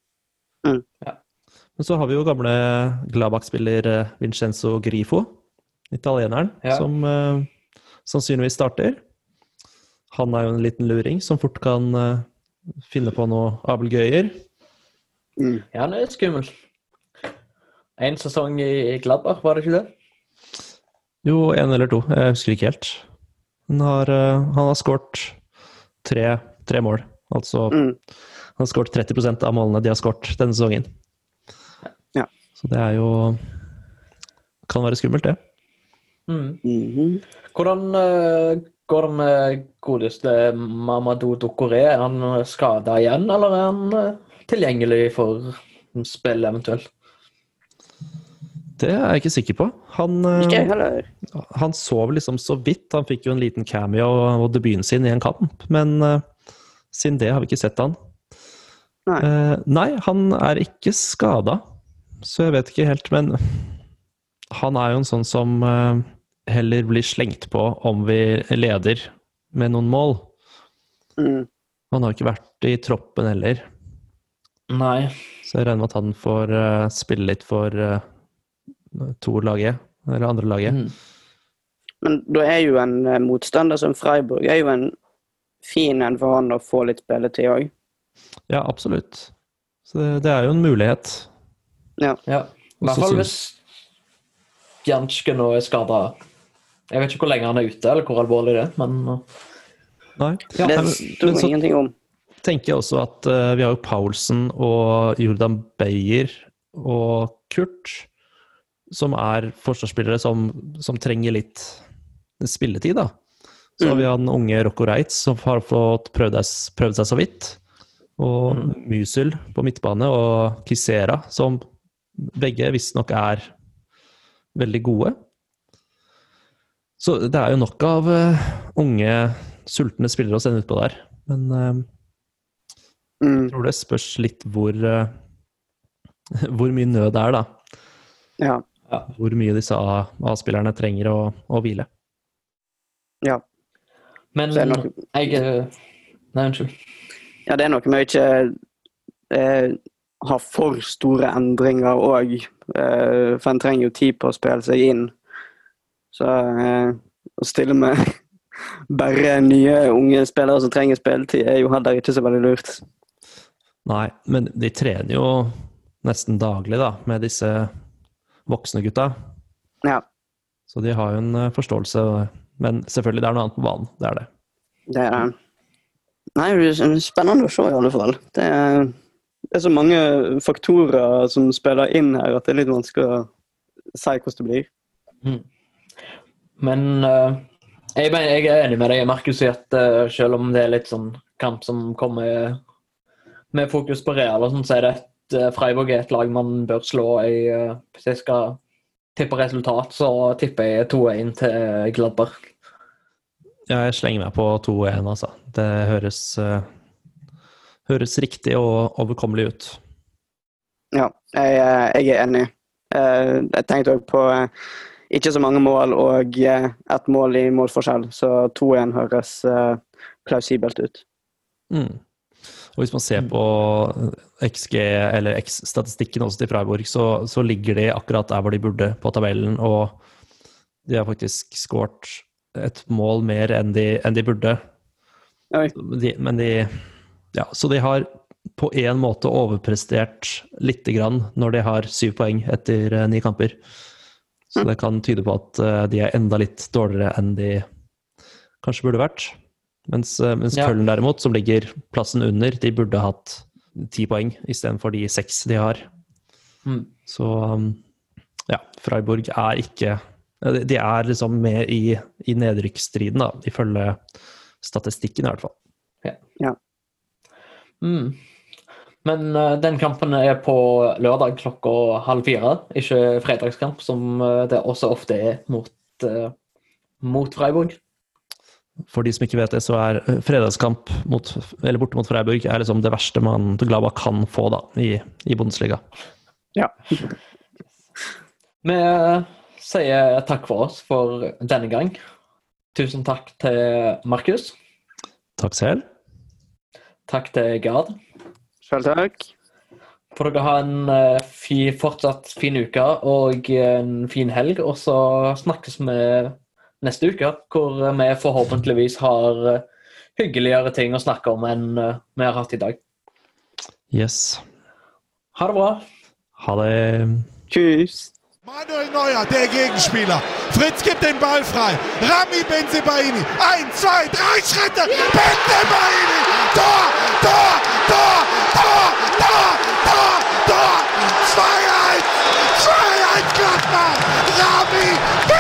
Mm. Ja. Men så har vi jo gamle Gladbach-spiller eh, Vincenzo Grifo, italieneren, Ja. som uh, sannsynligvis starter. Han er jo en liten luring som fort kan uh, finne på noe abelgøyer. Mm. Ja, han er skummel. En sesong i Gladbach, var det ikke det? Jo, en eller to, jeg husker ikke helt. Han har, eh, han har skåret tre, tre mål. Altså Mm. han har skåret 30% av målene de har skåret denne sesongen. Så det er jo Kan være skummelt, det. Mm. Mhm. Hvordan uh, går det med godeste Mamadou Dokore? Er han skada igjen, eller er han eh, tilgjengelig for spill eventuelt? Det er jeg ikke sikker på. Han, eh, Ikke heller. han sov liksom så vidt. Han fikk jo en liten cameo og debuten sin i en kamp, men uh, siden det har vi ikke sett han. Nei. uh, nei, han er ikke skada, så jeg vet ikke helt, men han er jo en sånn som uh, heller blir slengt på om vi leder med noen mål. Mm. Han har ikke vært i troppen heller, Nei. så jeg regner med at han får uh, spille litt for uh, laget, eller andre laget. Mm. Men da er jo en uh, motstander som Freiburg er jo en fin en for han å få litt spilletid òg. Ja, absolutt. Så det, det er jo en mulighet. Ja. I hvert fall hvis Janske nå er skada. Jeg vet ikke hvor lenge han er ute, eller hvor alvorlig det er, men Nei. Ja, det men- sto ingenting om. Tenker jeg også at uh, vi har jo Paulsen og Jordan Beyer og Kurt, som er forsvarsspillere som, som trenger litt spilletid, da. Så har vi han unge Rocco Reitz, som har fått prøvd, prøvd seg så vidt. Og Musil på midtbane, og Kisera, som begge visstnok er veldig gode. Så det er jo nok av uh, unge, sultne spillere å sende utpå der. Men eh, Mm. jeg tror det spørs litt hvor eh, hvor mye nød det er, da. Ja. Hvor mye disse A-spillerne trenger å, å hvile. ja. Men er nok, jeg eh, Nei, unnskyld. ja, det er noe med å ikke eh, ha for store endringer òg. Eh, for en trenger jo tid på å spille seg inn. Så eh, å stille med bare nye unge spillere som trenger spilletid, er jo heller ikke så veldig lurt. Nei, men de trener jo nesten daglig, da, med disse voksne gutta. Ja, Så de har jo en eh, forståelse. Men selvfølgelig, det er noe annet på banen. Det er det. det er det. Nei, det er spennende å se, i alle fall. Det er, det er så mange faktorer som spiller inn her, at det er litt vanskelig å si hvordan det blir. Men uh, jeg, mener, jeg er enig med deg, Markus, i at uh, selv om det er litt sånn kamp som kommer med fokus på Real, og sånn, så er det et eh, Freiburg er et lag man bør slå i eh, Hvis jeg skal tippe resultat, så tipper jeg 2-1 til Gladberg. Ja, jeg slenger meg på 2-1, altså. Det høres, uh, høres riktig og overkommelig ut. Ja, jeg, jeg er enig. Uh, Jeg tenkte òg på uh, ikke så mange mål og ett mål i målforskjell, så 2-1 høres plausibelt ut. Mm. Og hvis man ser på XG, eller X-statistikken også til Freiburg, så, så ligger de akkurat der hvor de burde på tabellen, og de har faktisk skåret et mål mer enn de, enn de burde. De, men de Ja, så de har på en måte overprestert lite grann når de har syv poeng etter eh, ni kamper. Så det kan tyde på at eh, de er enda litt dårligere enn de kanskje burde vært. Mens, eh, mens Ja. Køllen derimot, som ligger plassen under, de burde hatt ti poeng istedenfor de seks de har. Mm. Så um, ja, Freiburg er ikke De er liksom med i, i nedrykksstriden, da, ifølge statistikken i hvert fall. Mm. Men eh, den kampen er på lørdag klokka halv fire, ikke fredagskamp, som eh, det også ofte er mot, mot Freiburg. For de som ikke vet det, så er eh, fredagskamp mot, eller borte mot Freiburg er liksom det verste man Glaba kan få da, i, i Bundesliga. Ja. Vi eh, sier takk for oss for denne gang. Tusen takk til Markus. Takk selv. Takk til Gard. Selv takk. Får dere ha en eh, fi, fortsatt fin uke og en fin helg, og så snakkes vi neste uke, hvor eh, vi forhåpentligvis har eh, hyggeligere ting å snakke om enn eh, vi har hatt i dag. Yes. Ha det bra. Ha det. Tschüss. Manuel Neuer, der Gegenspieler. Fritz gibt den Ball frei. Rami Benzebaini. Ein, zwei, drei Schritte. Benzebaini. Tor, Tor, Tor, Tor, Tor, Tor, Tor. 2-1. 2-1 Gladbach. Rami Benzebaini.